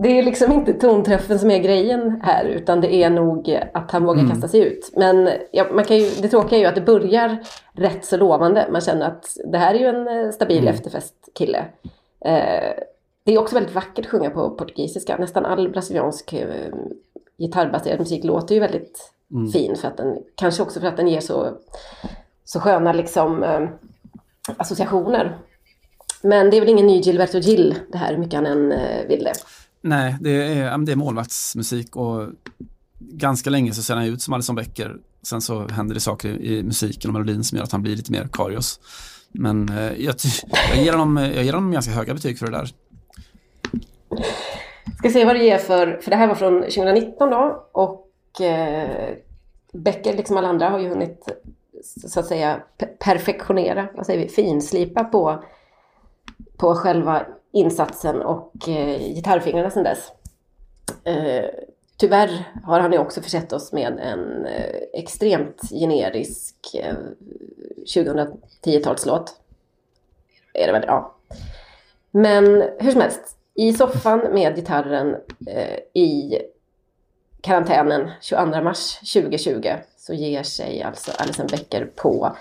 Det är liksom inte tonträffen som är grejen här, utan det är nog att han vågar Mm. kasta sig ut. Men ja, man kan ju, det tråkiga är ju att det börjar rätt så lovande. Man känner att det här är ju en eh, stabil Mm. efterfestkille. Eh, det är också väldigt vackert att sjunga på portugisiska. Nästan all brasiliansk eh, gitarrbaserad musik låter ju väldigt Mm. fin. För att den, kanske också för att den ger så, så sköna liksom, eh, associationer. Men det är väl ingen ny Gilberto Gil det här, hur mycket han än eh, ville. Nej, det är, det är målvaktsmusik och ganska länge så ser han ut som Alison Becker. Sen så händer det saker i, musiken och melodin som gör att han blir lite mer Karius. Men eh, jag, jag, ger honom, jag ger honom ganska höga betyg för det där. Ska se vad det ger för, för det här var från 2019 då och eh, Becker liksom alla andra har ju hunnit så att säga perfektionera, vad säger vi, finslipa på, på själva insatsen och eh, gitarrfingrarna sedan dess. Eh, tyvärr har han ju också försett oss med en eh, extremt generisk eh, 2010-talslåt. Är det väl, ja. Men hur som helst, i soffan med gitarren eh, i karantänen 22 mars 2020 så ger sig alltså Alison Becker på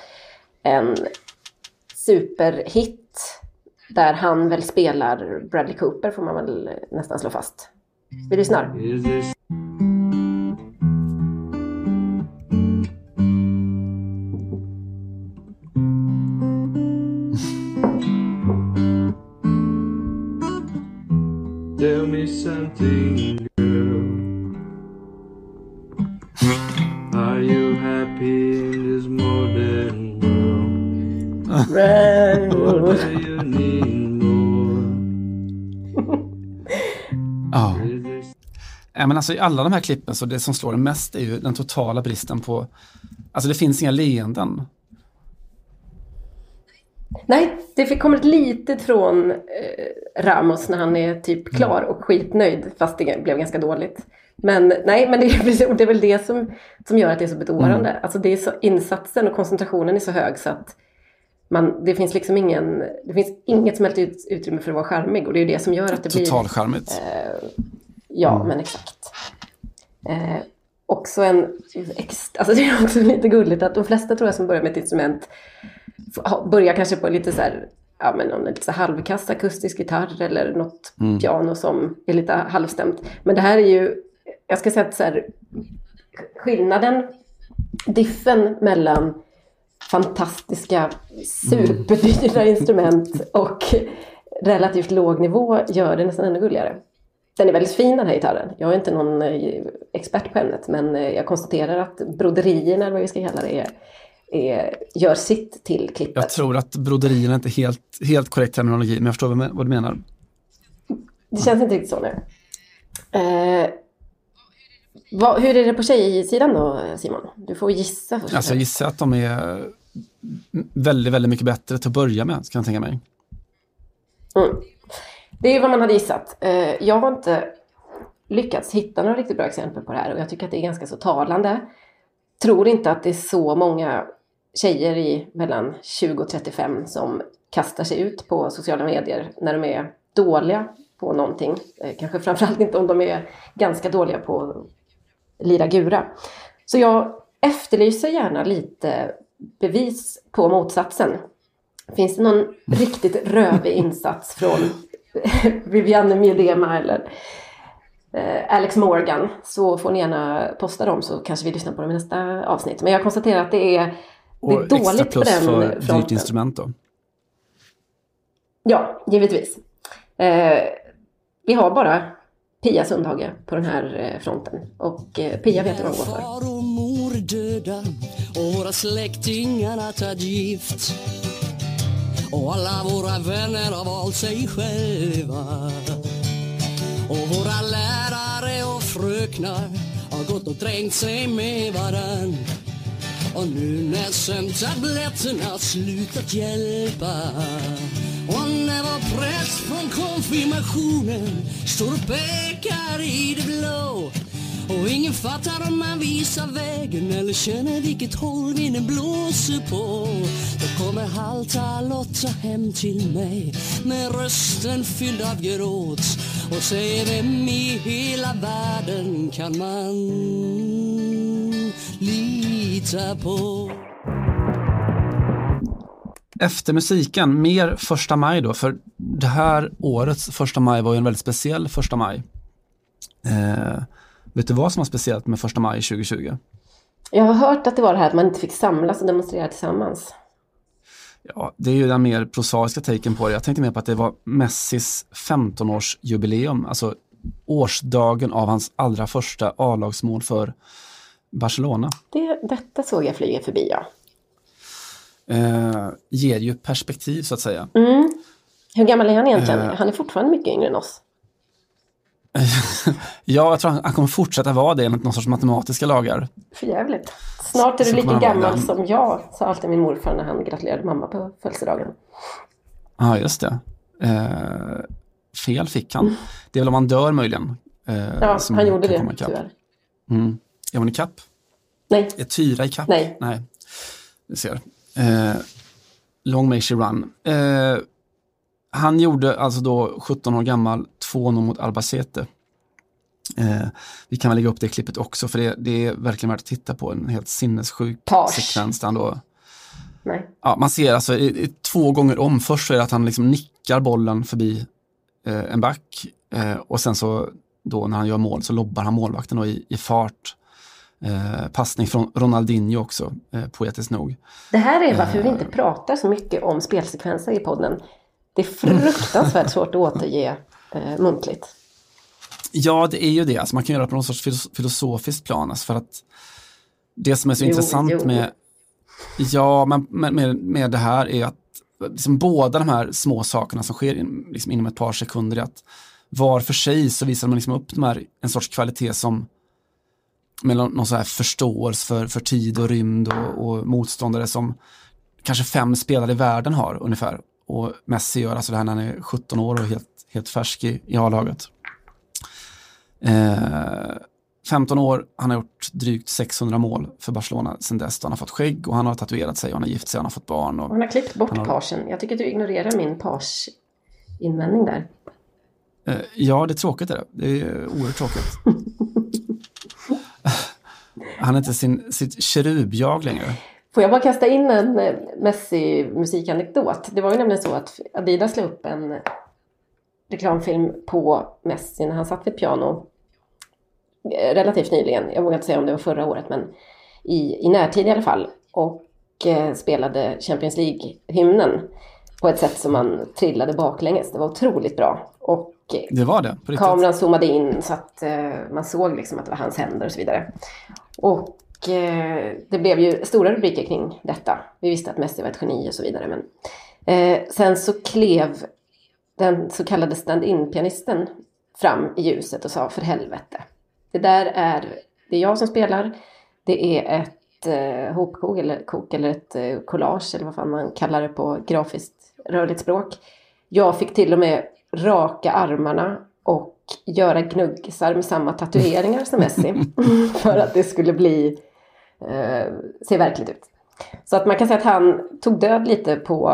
en superhit där han väl spelar Bradley Cooper får man väl nästan slå fast. Vi lyssnar. Tell me something, girl. Are you happy in this modern world? Or do you need more? Ja. Ja, men alltså I alla de här klippen så det som slår en mest är ju den totala bristen på, alltså det finns inga leenden. Nej, det kommer ett litet från eh, Ramos när han är typ klar och skitnöjd, fast det blev ganska dåligt. Men nej, men det är, det är väl det som, som gör att det är så bedårande. Mm. Alltså det är så, insatsen och koncentrationen är så hög så att man, det finns liksom ingen, det finns inget som helst ut, utrymme för att vara charmig och det är det som gör att det blir... Totalcharmigt. Eh, ja, men exakt. Eh, också en, ex, alltså det är också lite gulligt att de flesta tror jag som börjar med ett instrument börjar kanske på lite så här, ja men är lite så halvkass akustisk gitarr eller något Mm. piano som är lite halvstämt. Men det här är ju, jag ska säga att så här, skillnaden, diffen mellan fantastiska superdyra instrument och relativt låg nivå gör det nästan ännu gulligare. Den är väldigt fin den här gitarren. Jag är inte någon eh, expert på ämnet men eh, jag konstaterar att broderierna, eller vad vi ska kalla det, är, är, gör sitt till klippet. Jag tror att broderierna inte är helt, helt korrekt terminologi, men jag förstår vad, vad du menar. Det känns inte riktigt så nu. Eh, vad, hur är det på tjejsidan då Simon? Du får gissa först. Alltså jag gissar att de är väldigt, väldigt mycket bättre till att börja med, kan jag tänka mig. Mm. Det är vad man hade gissat. Eh, Jag har inte lyckats hitta några riktigt bra exempel på det här och jag tycker att det är ganska så talande. Tror inte att det är så många tjejer i mellan 20 och 35 som kastar sig ut på sociala medier när de är dåliga på någonting. Eh, kanske framförallt inte om de är ganska dåliga på att lira gura. Så jag efterlyser gärna lite bevis på motsatsen. Finns det någon riktigt rövig insats från [LAUGHS] Vivianne Miedema eller eh, Alex Morgan så får ni gärna posta dem så kanske vi lyssnar på dem i nästa avsnitt. Men jag konstaterar att det är, det är Och extra dåligt på plus den för dyrt instrument då. Ja, givetvis. Eh, vi har bara Pia Sundhage på den här eh, fronten. Och eh, Pia vet hur man går för. Far och mor döda och våra släktingar tagit gift. Och alla våra vänner har valt sig själva. Och våra lärare och fröknar har gått och trängt sig med varann. Och nu när sömntabletterna slutat hjälpa och när vår präst från konfirmationen står och pekar i det blå och ingen fattar om man visar vägen eller känner vilket håll vinden blåser på Då kommer halta Lotta hem till mig med rösten fylld av gråt och säger vem i hela världen kan man lita på Efter musiken, mer första maj då, för det här årets första maj var ju en väldigt speciell första maj. Eh, vet du vad som var speciellt med första maj 2020? Jag har hört att det var det här att man inte fick samlas och demonstrera tillsammans. Ja, det är ju den mer prosaiska taken på det. Jag tänkte mer på att det var Messis 15-årsjubileum, alltså årsdagen av hans allra första A-lagsmål för Barcelona. Det, detta såg jag flyga förbi, ja. Eh, ger ju perspektiv så att säga. Mm. Hur gammal är han egentligen? Eh. Han är fortfarande mycket yngre än oss. [LAUGHS] Ja, jag tror han, han kommer fortsätta vara det enligt någon sorts matematiska lagar. För jävligt. Snart är du lika han gammal som jag, sa alltid min morfar när han gratulerade mamma på födelsedagen. Ja, just det. Eh, fel fick han. Det är väl om man dör möjligen. Eh, Ja, han gjorde det, tyvärr. Mm. Är hon ikapp? Nej. Är Tyra ikapp? Nej. Nej. Du ser. Eh, long may she run. Eh, han gjorde alltså då 17 år gammal 2-0 mot Albacete. Eh, vi kan väl lägga upp det klippet också för det, det är verkligen värt att titta på. En helt sinnessjuk Page. sekvens där han då Nej. Ja, man ser alltså i, i, två gånger om. Först så är det att han liksom nickar bollen förbi eh, en back eh, och sen så då när han gör mål så lobbar han målvakten i, i fart. Eh, passning från Ronaldinho också, eh, poetiskt nog. Det här är varför Eh. vi inte pratar så mycket om spelsekvenser i podden. Det är fruktansvärt svårt att återge eh, muntligt. Ja, det är ju det. Alltså, man kan göra det på någon sorts filos- filosofiskt plan. Alltså, för att det som är så Jo, intressant jo. med, ja, men med, med, med det här är att liksom, båda de här små sakerna som sker in, liksom, inom ett par sekunder är att var för sig så visar man liksom upp de här, en sorts kvalitet som med någon, så här förståelse för, för tid och rymd och, och motståndare som kanske fem spelare i världen har ungefär. Och Messi gör alltså det här när han är 17 år och helt, helt färsk i, i A-laget. Eh, 15 år, han har gjort drygt 600 mål för Barcelona sedan dess. Han har fått skägg och han har tatuerat sig och han har gift sig och han har fått barn. Och, Han har klippt bort har- pagen. Jag tycker att du ignorerar min page-invändning där. eh, ja, det är tråkigt. Är det. det är oerhört tråkigt. [LAUGHS] han är inte sin, sitt kerub-jag längre. Får jag bara kasta in en eh, Messi-musikanekdot? Det var ju nämligen så att Adidas la upp en reklamfilm på Messi när han satt vid ett piano eh, relativt nyligen. Jag vågar inte säga om det var förra året, men i, i närtid i alla fall. Och eh, spelade Champions League-hymnen på ett sätt som man trillade baklänges. Det var otroligt bra. Och det var det, på riktigt. Kameran zoomade in så att eh, man såg liksom att det var hans händer och så vidare. Och eh, det blev ju stora rubriker kring detta. Vi visste att Messi var ett geni och så vidare. Men eh, sen så klev den så kallade stand-in-pianisten fram i ljuset och sa för helvete. Det där är, det är jag som spelar. Det är ett eh, hopkok eller, kok, eller ett eh, collage eller vad fan man kallar det på grafiskt rörligt språk. Jag fick till och med raka armarna och göra gnuggisar med samma tatueringar som Messi. [LAUGHS] för att det skulle bli, eh, se verkligt ut. Så att man kan säga att han tog död lite på,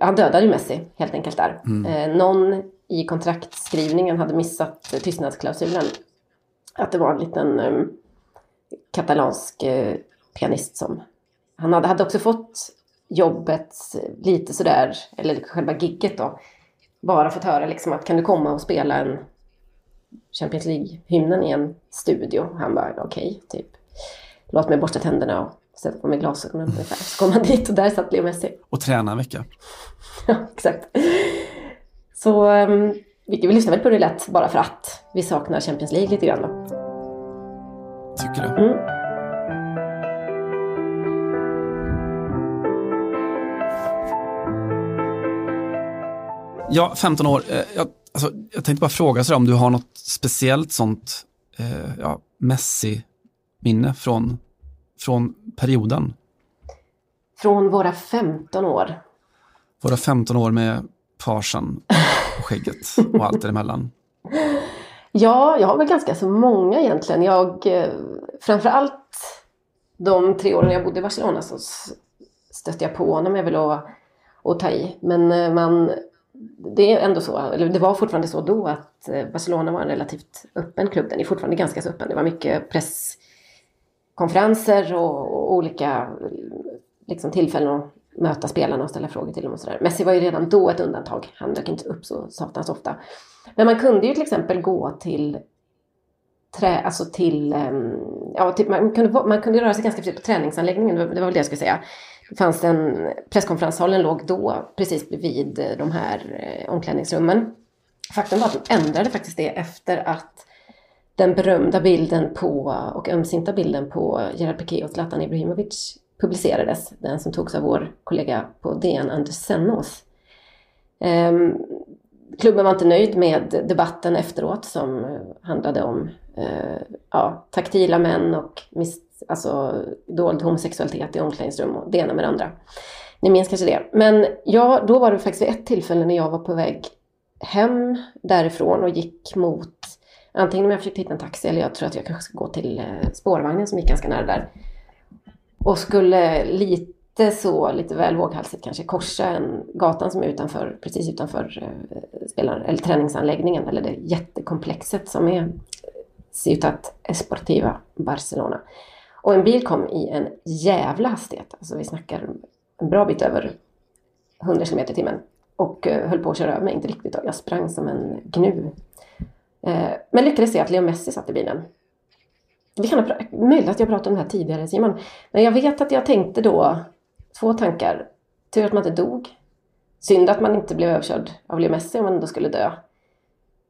han dödade ju Messi helt enkelt där. Mm. Eh, någon i kontraktskrivningen hade missat tystnadsklausulen. Att det var en liten eh, katalansk eh, pianist som... Han hade, hade också fått jobbet lite sådär, eller själva gigget då. Bara fått höra liksom att kan du komma och spela en Champions League-hymnen i en studio? Han bara okej, okay, typ. Låt mig borsta tänderna och sätta på mig glasögonen ungefär. Så kom han dit och där satt Leo Messi. Och träna en vecka. [LAUGHS] ja, exakt. Så um, vi, lyssnar väl på det lätt bara för att vi saknar Champions League lite grann då. Tycker du? Mm. Ja, 15 år. Eh, Jag, alltså, jag tänkte bara fråga så om du har något speciellt sånt eh, ja, Messi-minne från, från perioden? Från våra 15 år. Våra 15 år med farsan och skägget och allt däremellan. [LAUGHS] Ja, jag har väl ganska så många egentligen. Jag, eh, framförallt de tre åren jag bodde i Barcelona så stötte jag på honom, jag vill att, att ta i. Men eh, man, det är ändå så, eller det var fortfarande så då att eh, Barcelona var en relativt öppen klubb. Den är fortfarande ganska så öppen. Det var mycket presskonferenser och, och olika liksom, tillfällen att möta spelarna och ställa frågor till dem och sådär. Messi var ju redan då ett undantag. Han dök inte upp så satans ofta. Men man kunde ju till exempel gå till trä, alltså till, ehm, ja, till man, kunde, man kunde röra sig ganska fritt på träningsanläggningen, det var väl det jag skulle säga. Det en, presskonferenssalen låg då precis bredvid de här eh, omklädningsrummen. Faktum var att de ändrade faktiskt det efter att den berömda bilden på, och ömsinta bilden på Gerard Piqué och Zlatan Ibrahimovic publicerades. Den som togs av vår kollega på DN, Anders Sennås. Ehm, klubben var inte nöjd med debatten efteråt som handlade om eh, ja, taktila män och mis, alltså, dold homosexualitet i omklädningsrum och det ena med det andra. Ni minns kanske det. Men ja, då var det faktiskt vid ett tillfälle när jag var på väg hem därifrån och gick mot antingen om jag försökte hitta en taxi eller jag tror att jag kanske ska gå till eh, spårvagnen som gick ganska nära där. Och skulle lite så, lite väl våghalsigt kanske, korsa en gatan som är utanför, precis utanför eh, spelaren, eller träningsanläggningen eller det jättekomplexet som är eh, Ciutat Esportiva Barcelona. Och en bil kom i en jävla hastighet, alltså vi snackar en bra bit över 100 km i timmen. Och eh, höll på att köra över mig, inte riktigt då. Jag sprang som en gnu. Eh, men lyckades se att Leo Messi satt i bilen. Det kan ha möjligt att jag pratade om det här tidigare Simon. Men jag vet att jag tänkte då två tankar. Tur att man inte dog. Synd att man inte blev överkörd av Leo Messi om man ändå skulle dö.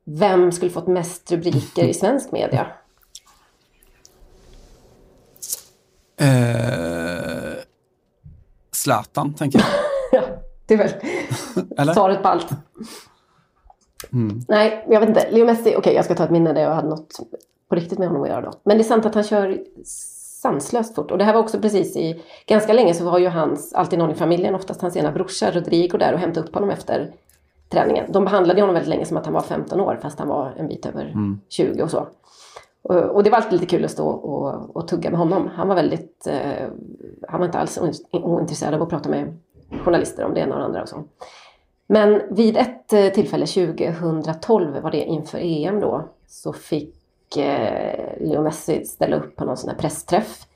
Vem skulle fått mest rubriker i svensk media? Eh, Zlatan, tänker jag. [LAUGHS] Det är väl Eller? svaret på allt. Mm. Nej, jag vet inte. Leo Messi, okej jag ska ta ett minne där jag hade något på riktigt med honom att göra då. Men det är sant att han kör sanslöst fort. Och det här var också precis i, ganska länge så var ju hans, alltid någon i familjen, oftast hans ena brorsa Rodrigo där och hämtade upp honom efter träningen. De behandlade honom väldigt länge som att han var 15 år fast han var en bit över Mm. 20 och så. Och, och det var alltid lite kul att stå och, och tugga med honom. Han var väldigt, eh, han var inte alls ointresserad av att prata med journalister om det ena och det andra och så. Men vid ett eh, tillfälle 2012 var det inför EM då så fick eh, Leo Messi ställa upp på någon sån här pressträff.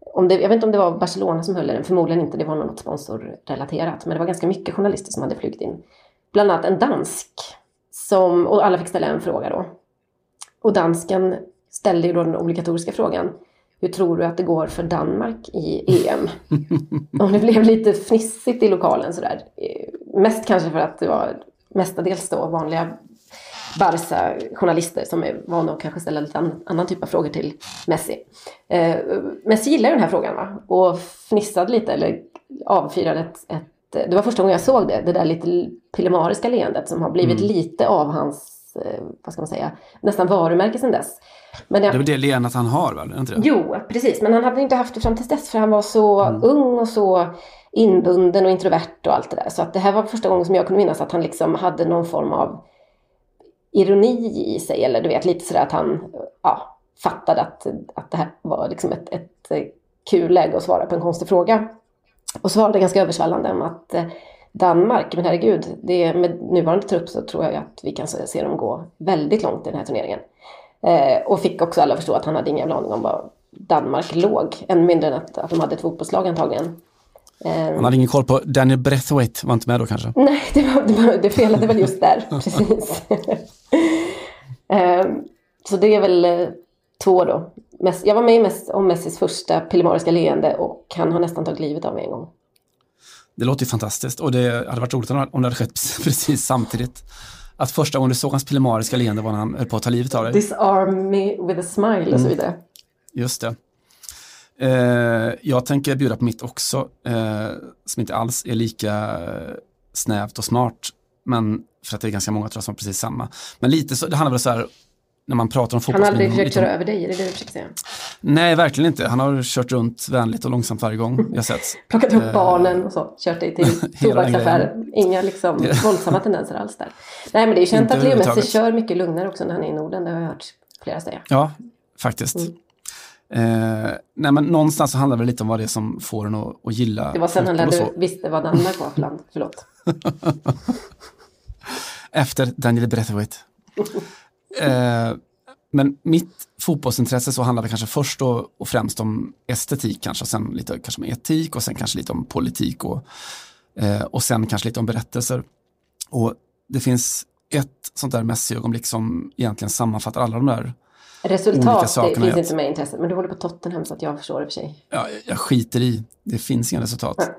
Om det, jag vet inte om det var Barcelona som höll den, förmodligen inte, det var något sponsorrelaterat. Men det var ganska mycket journalister som hade flugit in. Bland annat en dansk. Som, och alla fick ställa en fråga då. Och dansken ställde ju då den obligatoriska frågan. Hur tror du att det går för Danmark i EM? [LAUGHS] Och det blev lite fnissigt i lokalen sådär. Eh, Mest kanske för att det var mestadels då vanliga Barca-journalister som är vana att kanske ställa lite an, annan typ av frågor till Messi. Eh, Messi gillade den här frågan va? och fnissade lite eller avfyrade ett, ett... Det var första gången jag såg det, det där lite pillemariska leendet som har blivit Mm. lite av hans, eh, vad ska man säga, nästan varumärke sedan dess. Men Det är det leendet han har, väl? Inte det? Jo, precis. Men han hade inte haft det fram till dess för han var så Mm. ung och så inbunden och introvert och allt det där. Så att det här var första gången som jag kunde minnas att han liksom hade någon form av ironi i sig. Eller du vet, lite sådär att han ja, fattade att, att det här var liksom ett, ett kul läge att svara på en konstig fråga. Och svarade ganska översvallande om att eh, Danmark, men herregud, det, med nuvarande trupp så tror jag att vi kan se dem gå väldigt långt i den här turneringen. Eh, och fick också alla förstå att han hade ingen jävla aning om vad Danmark låg. Än mindre än att, att de hade ett fotbollslag antagligen. Eh, Man hade ingen koll på Daniel Braithwaite, var inte med då kanske? [LAUGHS] Nej, det, var, det, var, det felade väl just där, [LAUGHS] precis. Ehm, så det är väl eh, två då. Jag var med i mest om Messis första pillemariska leende och han har nästan tagit livet av mig en gång. Det låter ju fantastiskt och det hade varit roligt om det hade skett [LAUGHS] precis samtidigt. Att första gången du såg hans pillemariska leende var när han höll på att ta livet av dig. Disarm me with a smile och så Mm. vidare. Just det. Eh, jag tänker bjuda på mitt också, eh, som inte alls är lika eh, snävt och smart, men för att det är ganska många tror jag som har precis samma. Men lite så, det handlar väl så här, när man pratar om Han har aldrig försökt köra över dig, är det det du försöker säga? Nej, verkligen inte. Han har kört runt vänligt och långsamt varje gång jag [LAUGHS] setts. Plockat upp Eh, barnen och så, kört dig till [LAUGHS] tobaksaffärer. Inga liksom [LAUGHS] våldsamma tendenser alls där. Nej men det är ju känt att Leo Messi kör mycket lugnare också när han är i Norden, det har jag hört flera säga. Ja, faktiskt. Mm. Eh, nej, men någonstans så handlar det lite om vad det är som får en att, att gilla Det var sen han lärde, visste vad Danmark var för land. Förlåt. Efter Daniel Braithwaite. Eh, men mitt fotbollsintresse så handlar det kanske först och, och främst om estetik kanske, och sen lite kanske om etik och sen kanske lite om politik och, eh, och sen kanske lite om berättelser. Och det finns ett sånt där Messi-ögonblick som egentligen sammanfattar alla de där Resultat, det sakerna. finns inte med i intresset. Men du håller på Tottenham så att jag förstår det för sig. ja, jag skiter i, det finns inga resultat.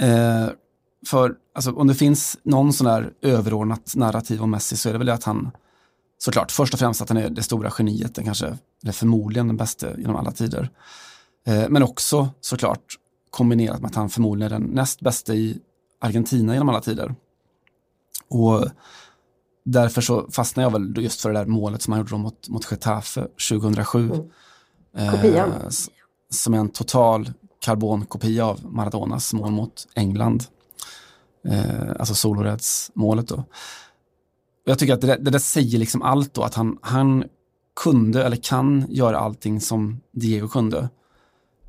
Eh, för alltså, om det finns någon sån där överordnat narrativ om Messi så är det väl det att han, såklart, först och främst att han är det stora geniet, den kanske, eller förmodligen den bästa genom alla tider. Eh, men också såklart kombinerat med att han förmodligen är den näst bästa i Argentina genom alla tider. Och därför så fastnar jag väl just för det där målet som han gjorde mot, mot Getafe 2007. Eh, Kopian. s- som är en total karbonkopia av Maradonas mål mot England. Eh, alltså Soloreds målet då. Jag tycker att det, där- det där säger liksom allt då, att han, han kunde eller kan göra allting som Diego kunde.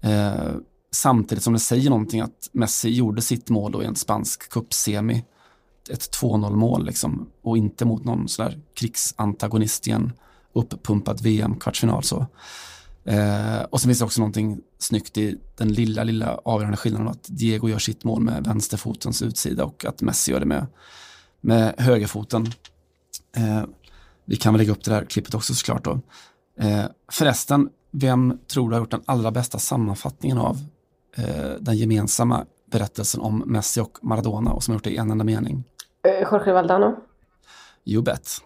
Eh, samtidigt som det säger någonting att Messi gjorde sitt mål då i en spansk cupsemi. Ett 2-0 mål liksom och inte mot någon sådär krigsantagonist i en uppumpad VM-kvartsfinal så. Eh, och sen finns det också någonting snyggt i den lilla, lilla avgörande skillnaden att Diego gör sitt mål med vänsterfotens utsida och att Messi gör det med, med högerfoten. Eh, vi kan väl lägga upp det där klippet också såklart då. Eh, förresten, vem tror du har gjort den allra bästa sammanfattningen av eh, den gemensamma berättelsen om Messi och Maradona och som har gjort det i en enda mening? Eh, Jorge Valdano. You bet.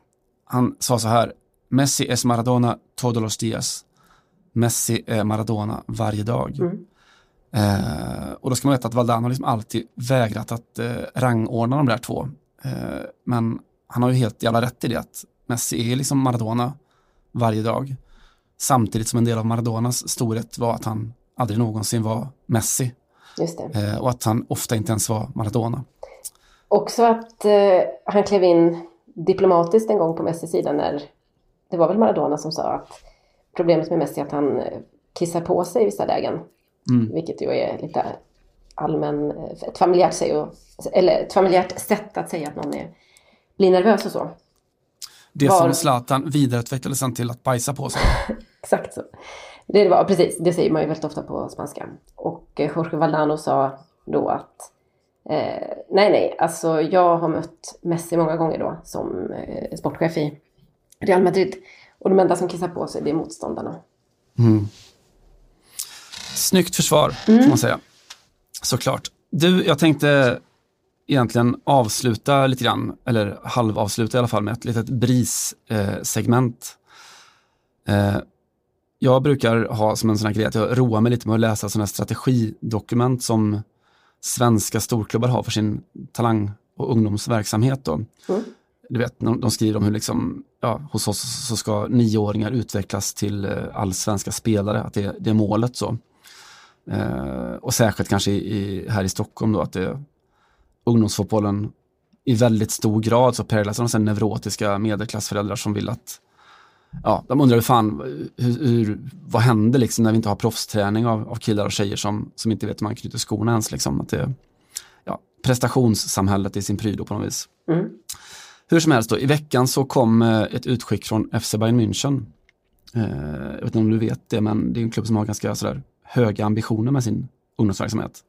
Han sa så här, Messi es Maradona todos los días. Messi är Maradona varje dag. Mm. Eh, och då ska man veta att Valdano liksom alltid vägrat att eh, rangordna de där två. Eh, men han har ju helt jävla rätt i det att Messi är liksom Maradona varje dag. Samtidigt som en del av Maradonas storhet var att han aldrig någonsin var Messi. Eh, och att han ofta inte ens var Maradona. Också att eh, han klev in diplomatiskt en gång på Messis sida när det var väl Maradona som sa att problemet med Messi är att han eh, kissar på sig i vissa lägen. Mm. Vilket ju är lite allmän, eh, ett familjärt, säg eller ett familjärt sätt att säga att någon är, blir nervös och så. Det Var- som Zlatan vidareutvecklade sen till att bajsa på sig. [LAUGHS] Exakt så. Det var precis, det säger man ju väldigt ofta på spanska. Och eh, Jorge Valdano sa då att eh, nej, nej, alltså jag har mött Messi många gånger då som eh, sportchef i Real Madrid. Och de enda som kissar på sig det är motståndarna. Mm. Snyggt försvar, får man säga. Såklart. Du, jag tänkte egentligen avsluta lite grann, eller halvavsluta i alla fall, med ett litet BRIS-segment. Eh, jag brukar ha som en sån här grej att jag roar mig lite med att läsa sådana här strategidokument som svenska storklubbar har för sin talang och ungdomsverksamhet. Då. Mm. Du vet, de, skriver om hur liksom, ja, hos oss så ska nioåringar utvecklas till eh, allsvenska spelare, att det, det är målet. så. Eh, och särskilt kanske i, här i Stockholm då, att det, ungdomsfotbollen i väldigt stor grad så präglas av de neurotiska medelklassföräldrar som vill att Ja, de undrar hur fan, hur, hur, vad händer liksom när vi inte har proffsträning av, av killar och tjejer som, som inte vet hur man knyter skorna ens. Liksom, att det, ja, prestationssamhället i sin prydo på något vis. Mm. Hur som helst, då, i veckan så kom eh, ett utskick från FC Bayern München Eh, jag vet inte om du vet det, men det är en klubb som har ganska sådär, höga ambitioner med sin ungdomsverksamhet.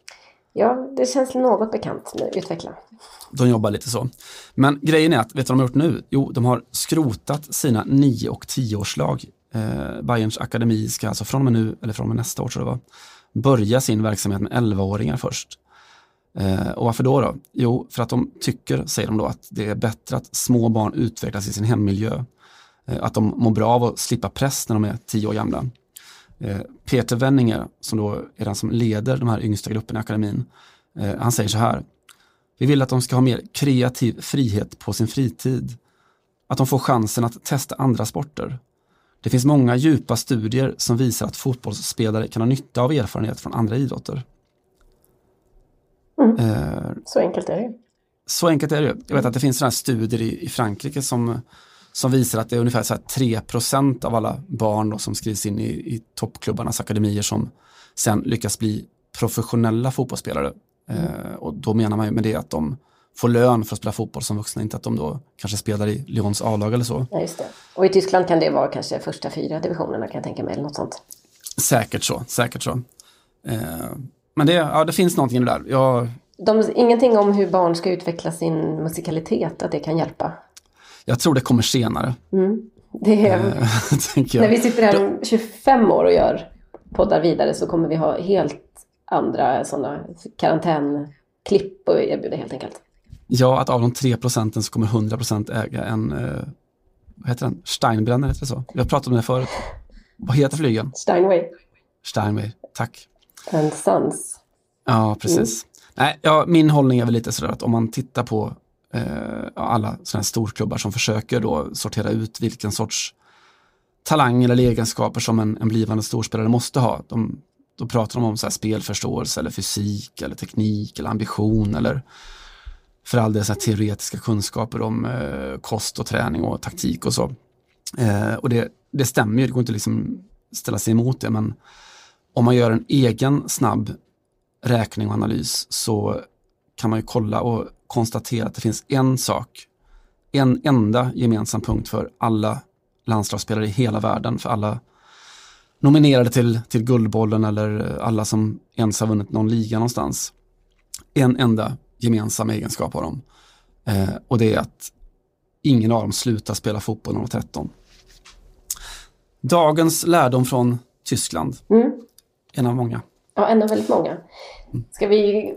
Ja, det känns något bekant nu. Utveckla. De jobbar lite så. Men grejen är att, vet du vad de har gjort nu? Jo, de har skrotat sina 9 och 10-årslag. Eh, Bayerns akademi ska alltså från och med nu, eller från och med nästa år tror jag det var, börja sin verksamhet med 11-åringar först. Eh, och varför då, då? Jo, för att de tycker, säger de då, att det är bättre att små barn utvecklas i sin hemmiljö. Eh, att de mår bra av att slippa press när de är 10 år gamla. Eh, Peter Wenninger, som då är den som leder de här yngsta grupperna i akademin, eh, han säger så här. Vi vill att de ska ha mer kreativ frihet på sin fritid. Att de får chansen att testa andra sporter. Det finns många djupa studier som visar att fotbollsspelare kan ha nytta av erfarenhet från andra idrotter. Mm. Eh, Så enkelt är det ju. så enkelt är det ju. Jag vet att det finns sådana här studier i, i Frankrike som, som visar att det är ungefär så här 3% av alla barn då som skrivs in i, i toppklubbarnas akademier som sen lyckas bli professionella fotbollsspelare. Eh, och då menar man ju med det att de får lön för att spela fotboll som vuxna, inte att de då kanske spelar i Lyons A-lag eller så. Ja, just det. Och i Tyskland kan det vara kanske första fyra divisionerna kan jag tänka mig, eller något sånt. Säkert så, säkert så. Eh, men det, ja, det finns någonting i det där. Jag, De, ingenting om hur barn ska utveckla sin musikalitet, att det kan hjälpa. Jag tror det kommer senare. Mm. Det är, Eh, [LAUGHS] när vi sitter här om 25 år och gör poddar vidare så kommer vi ha helt andra sådana karantänklipp att erbjuda helt enkelt. Ja, att av de 3 procenten så kommer 100 procent äga en, eh, vad heter den? Steinbrenner, heter det så? Vi har pratat om det förut. Vad heter flygen? Steinway Steinway, tack. and Sons. Ja, precis. Nej, ja, min hållning är väl lite sådär att om man tittar på Eh, alla sådana här storklubbar som försöker då sortera ut vilken sorts talang eller egenskaper som en, en blivande storspelare måste ha. De, då pratar de om så här spelförståelse eller fysik eller teknik eller ambition eller för all del så här teoretiska kunskaper om eh, kost och träning och taktik och så. Eh, och det, det stämmer ju, det går inte liksom ställa sig emot det, men om man gör en egen snabb räkning och analys så kan man ju kolla och konstatera att det finns en sak, en enda gemensam punkt för alla landslagsspelare i hela världen, för alla nominerade till, till Guldbollen eller alla som ens har vunnit någon liga någonstans. En enda gemensam egenskap har de. Eh, och det är att ingen av dem slutar spela fotboll när de var 13. Dagens lärdom från Tyskland, Mm. en av många. Ja, en av väldigt många. Ska vi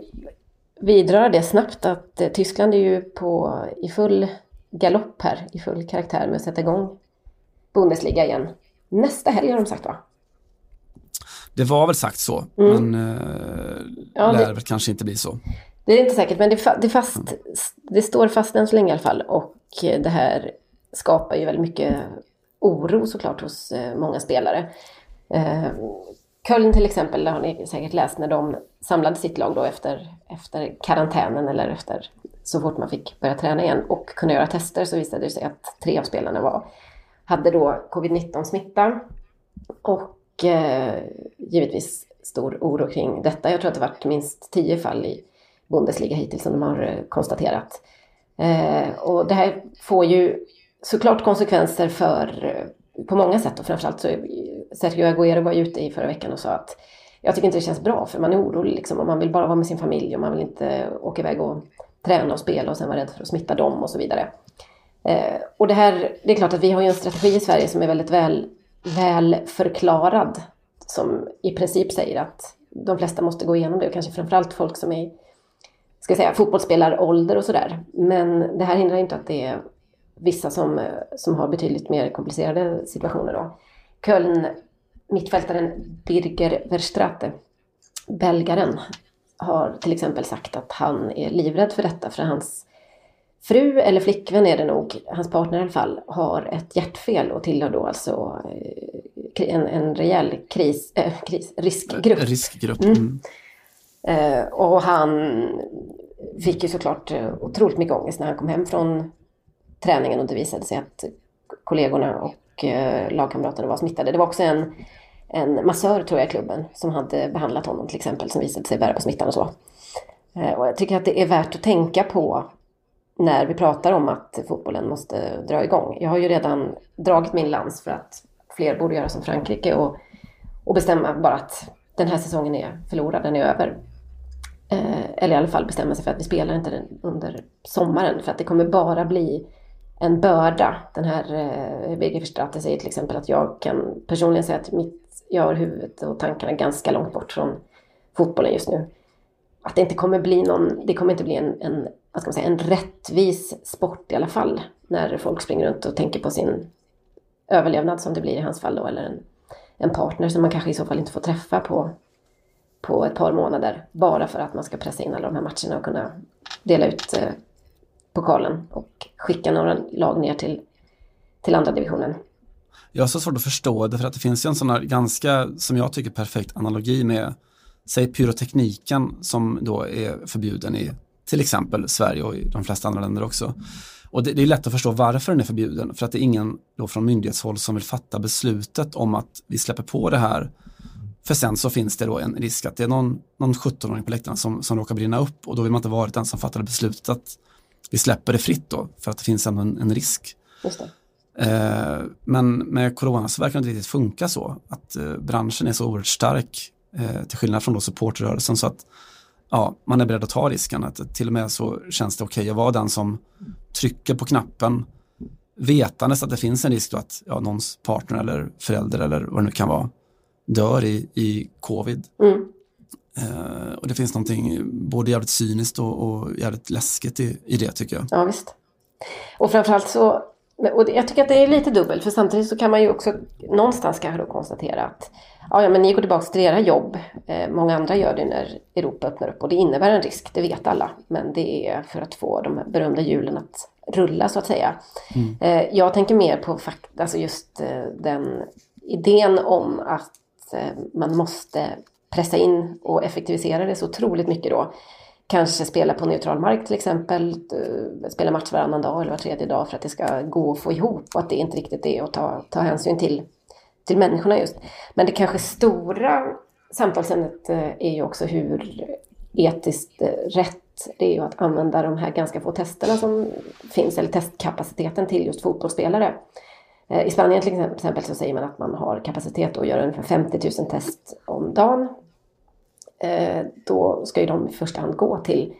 vidröra det snabbt att eh, Tyskland är ju på, i full galopp här, i full karaktär med att sätta igång Bundesliga igen. Nästa helg har de sagt va? Det var väl sagt så, Mm. men eh, Ja, det- lär väl kanske inte bli så. Det är inte säkert, men det, fa- det, fast, det står fast än så länge i alla fall. Och det här skapar ju väldigt mycket oro såklart hos eh, många spelare. Eh, Köln till exempel, det har ni säkert läst när de samlade sitt lag då efter, efter karantänen eller efter så fort man fick börja träna igen och kunna göra tester så visade det sig att tre av spelarna var, hade då covid-19 smitta. Och eh, givetvis stor oro kring detta. Jag tror att det varit minst tio fall i Bundesliga hittills som de har eh, konstaterat. Eh, och det här får ju såklart konsekvenser för, eh, på många sätt och framförallt så Sergio Aguero var ute i förra veckan och sa att jag tycker inte det känns bra för man är orolig liksom och man vill bara vara med sin familj och man vill inte åka iväg och träna och spela och sen vara rädd för att smitta dem och så vidare. Eh, och det här, det är klart att vi har ju en strategi i Sverige som är väldigt väl, väl förklarad. Som i princip säger att de flesta måste gå igenom det och kanske framförallt folk som är ska jag säga, fotbollsspellarålder och sådär. Men det här hindrar inte att det är vissa som, eh, som har betydligt mer komplicerade situationer. Då. Köln, mittfältaren Birger Verstrate, belgaren, har till exempel sagt att han är livrädd för detta för hans fru, eller flickvän är det nog, hans partner i alla fall, har ett hjärtfel och tillhör då alltså eh, en, en rejäl kris, äh, kris, riskgrupp. Riskgrupp. Mm. Mm. Eh, och han fick ju såklart eh, otroligt mycket ångest när han kom hem från träningen och det visade sig att kollegorna och eh, lagkamraterna var smittade. Det var också en, en massör tror jag i klubben som hade behandlat honom till exempel som visade sig bära på smittan och så. Eh, och jag tycker att det är värt att tänka på när vi pratar om att fotbollen måste dra igång. Jag har ju redan dragit min lans för att fler borde göra som Frankrike och, och bestämma bara att den här säsongen är förlorad, den är över. Eh, eller i alla fall bestämma sig för att vi spelar inte den under sommaren för att det kommer bara bli en börda. Den här eh, Birger Verstraete säger till exempel att jag kan personligen säga att mitt, jag har huvudet och tankarna ganska långt bort från fotbollen just nu. Att det inte kommer bli någon, det kommer inte bli en, en, vad ska man säga, en rättvis sport i alla fall. När folk springer runt och tänker på sin överlevnad som det blir i hans fall då, eller en, en partner som man kanske i så fall inte får träffa på, på ett par månader. Bara för att man ska pressa in alla de här matcherna och kunna dela ut eh, pokalen och skicka några lag ner till, till andra divisionen. Jag har så svårt att förstå det för att det finns ju en sån här ganska, som jag tycker, perfekt analogi med, säg pyrotekniken som då är förbjuden i till exempel Sverige och i de flesta andra länder också. Och det, det är lätt att förstå varför den är förbjuden, för att det är ingen då från myndighetshåll som vill fatta beslutet om att vi släpper på det här. För sen så finns det då en risk att det är någon, någon 17-åring på läktaren som, som råkar brinna upp och då vill man inte vara den som fattade beslutet att vi släpper det fritt då, för att det finns ändå en, en risk. Eh, men med corona så verkar det inte riktigt funka så. Att eh, branschen är så oerhört stark eh, till skillnad från då supportrörelsen så att ja, man är beredd att ta risken. Att till och med så känns det okej okay att vara den som trycker på knappen vetandes att det finns en risk då att ja, någons partner eller förälder eller vad det nu kan vara dör i, i covid. Mm. Eh, och det finns någonting både jävligt cyniskt och, och jävligt läskigt i, i det tycker jag. Ja, visst. Och framförallt så, och jag tycker att det är lite dubbelt, för samtidigt så kan man ju också någonstans kanske då konstatera att ja, ja men ni går tillbaka till era jobb. Eh, många andra gör det när Europa öppnar upp och det innebär en risk, det vet alla. Men det är för att få de berömda hjulen att rulla så att säga. Mm. Eh, jag tänker mer på fakt alltså just eh, den idén om att eh, man måste pressa in och effektivisera det så otroligt mycket då. Kanske spela på neutral mark till exempel, eh, spela match varannan dag eller var tredje dag för att det ska gå att få ihop och att det inte riktigt är att ta, ta hänsyn till, till människorna just. Men det kanske stora samtalsämnet eh, är ju också hur etiskt eh, rätt det är ju att använda de här ganska få testerna som finns, eller testkapaciteten till just fotbollsspelare. I Spanien till exempel så säger man att man har kapacitet att göra ungefär 50 000 test om dagen. Då ska ju de i första hand gå till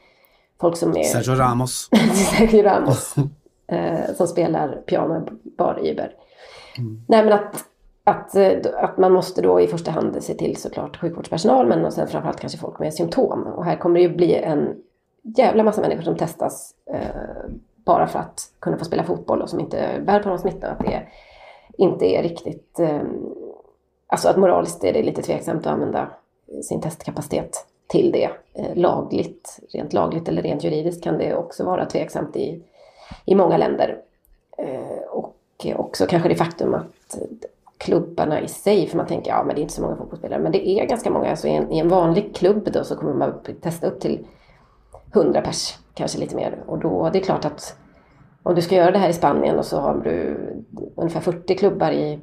folk som är... Sergio Ramos. [LAUGHS] Sergio Ramos. som spelar piano bar Uber. Mm. Nej men att, att, att man måste då i första hand se till såklart sjukvårdspersonal men sen framförallt kanske folk med symptom. Och här kommer det ju bli en jävla massa människor som testas eh, bara för att kunna få spela fotboll och som inte bär på någon smitta. Att det inte är riktigt... Eh, alltså att moraliskt är det lite tveksamt att använda sin testkapacitet till det. Eh, lagligt, rent lagligt eller rent juridiskt kan det också vara tveksamt i, i många länder. Eh, och också kanske det faktum att klubbarna i sig, för man tänker ja men det är inte så många fotbollsspelare, men det är ganska många. Alltså i en, i en vanlig klubb då så kommer man testa upp till 100 pers, kanske lite mer. Och då det är klart att om du ska göra det här i Spanien och så har du ungefär 40 klubbar i,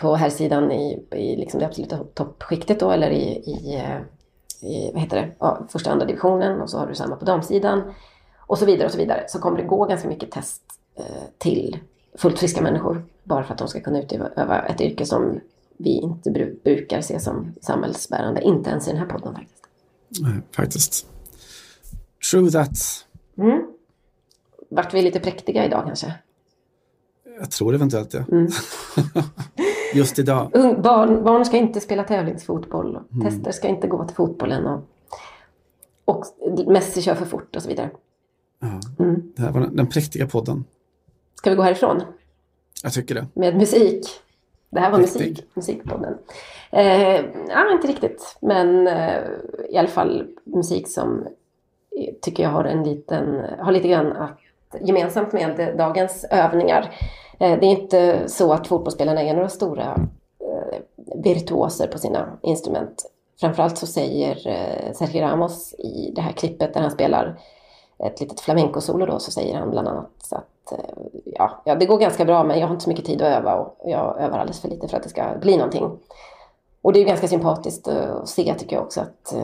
på här sidan i, i liksom det absoluta toppskiktet då, eller i, i, i vad heter det, ja, första andra divisionen och så har du samma på damsidan och så vidare och så vidare. Så kommer det gå ganska mycket test eh, till fullt friska människor bara för att de ska kunna utöva ett yrke som vi inte bru brukar se som samhällsbärande, inte ens i den här podden faktiskt. Nej, faktiskt. True that. Mm. Vart vi lite präktiga idag kanske? Jag tror eventuellt det. Mm. [LAUGHS] Just idag. Barn, barn ska inte spela tävlingsfotboll. Mm. Tester ska inte gå till fotbollen. Och, och Messi kör för fort och så vidare. Ja. Mm. Det här var den, den präktiga podden. Ska vi gå härifrån Jag tycker det. med musik? Det här var musik, musikpodden. Eh, ja, inte riktigt. Men eh, i alla fall musik som eh, tycker jag har en liten, har lite grann att, gemensamt med dagens övningar. Eh, det är inte så att fotbollsspelarna är några stora eh, virtuoser på sina instrument. Framförallt så säger eh, Sergio Ramos i det här klippet där han spelar ett litet flamenco-solo då så säger han bland annat så att ja, ja, det går ganska bra men jag har inte så mycket tid att öva och jag övar alldeles för lite för att det ska bli någonting. Och det är ju ganska sympatiskt att se tycker jag också att,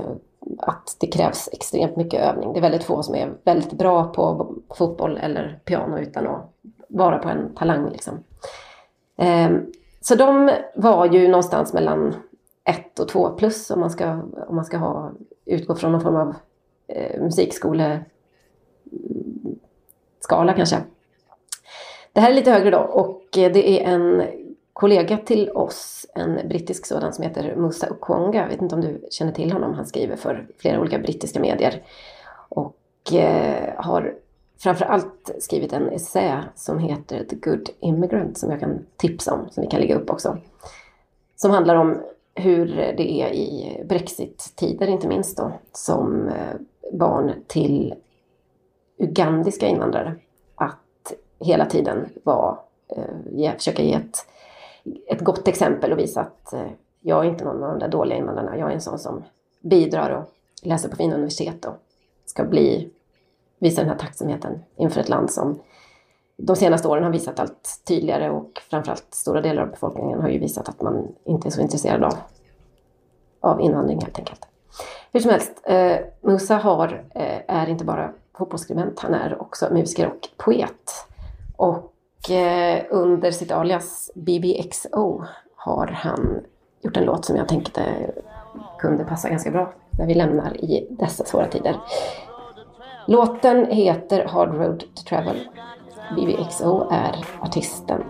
att det krävs extremt mycket övning. Det är väldigt få som är väldigt bra på fotboll eller piano utan att vara på en talang liksom. Ehm, så de var ju någonstans mellan ett och två plus om man ska, om man ska ha, utgå från någon form av eh, musikskoleskala kanske. Det här är lite högre då och eh, det är en kollega till oss, en brittisk sådan som heter Musa Okwonga. Jag vet inte om du känner till honom. Han skriver för flera olika brittiska medier. Och eh, har framför allt skrivit en essä som heter The Good Immigrant som jag kan tipsa om, som vi kan lägga upp också. Som handlar om hur det är i Brexit-tider inte minst då, som eh, barn till ugandiska invandrare att hela tiden var, eh, försöka ge ett, ett gott exempel och visa att eh, jag är inte någon av de där dåliga invandrarna. Jag är en sån som bidrar och läser på fina universitet och ska bli, visa den här tacksamheten inför ett land som de senaste åren har visat allt tydligare och framförallt stora delar av befolkningen har ju visat att man inte är så intresserad av, av invandring helt enkelt. Hur som helst, eh, Musa har, eh, är inte bara fotbollsskribent, han är också musiker och poet. Och eh, under sitt alias BBXO har han gjort en låt som jag tänkte kunde passa ganska bra när vi lämnar i dessa svåra tider. Låten heter Hard Road to Travel. BBXO är artisten.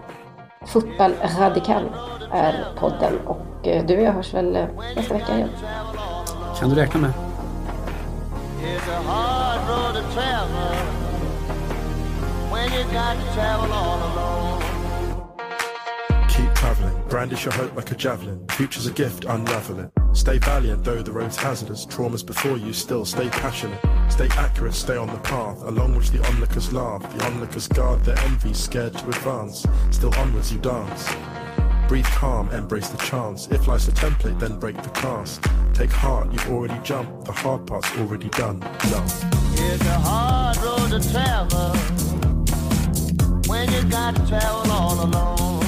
Fotboll Radikal är podden och eh, du och jag hörs väl eh, nästa vecka igen. Kan du räkna med. It's a hard road to travel when you got to travel all alone. Brandish your hope like a javelin. Future's a gift, unravel it. Stay valiant, though the road's hazardous. Traumas before you, still stay passionate. Stay accurate, stay on the path, along which the onlookers laugh. The onlookers guard their envy, scared to advance. Still onwards you dance. Breathe calm, embrace the chance. If life's a template, then break the cast. Take heart, you've already jumped. The hard part's already done. Love. It's a hard road to travel when you got to travel all alone.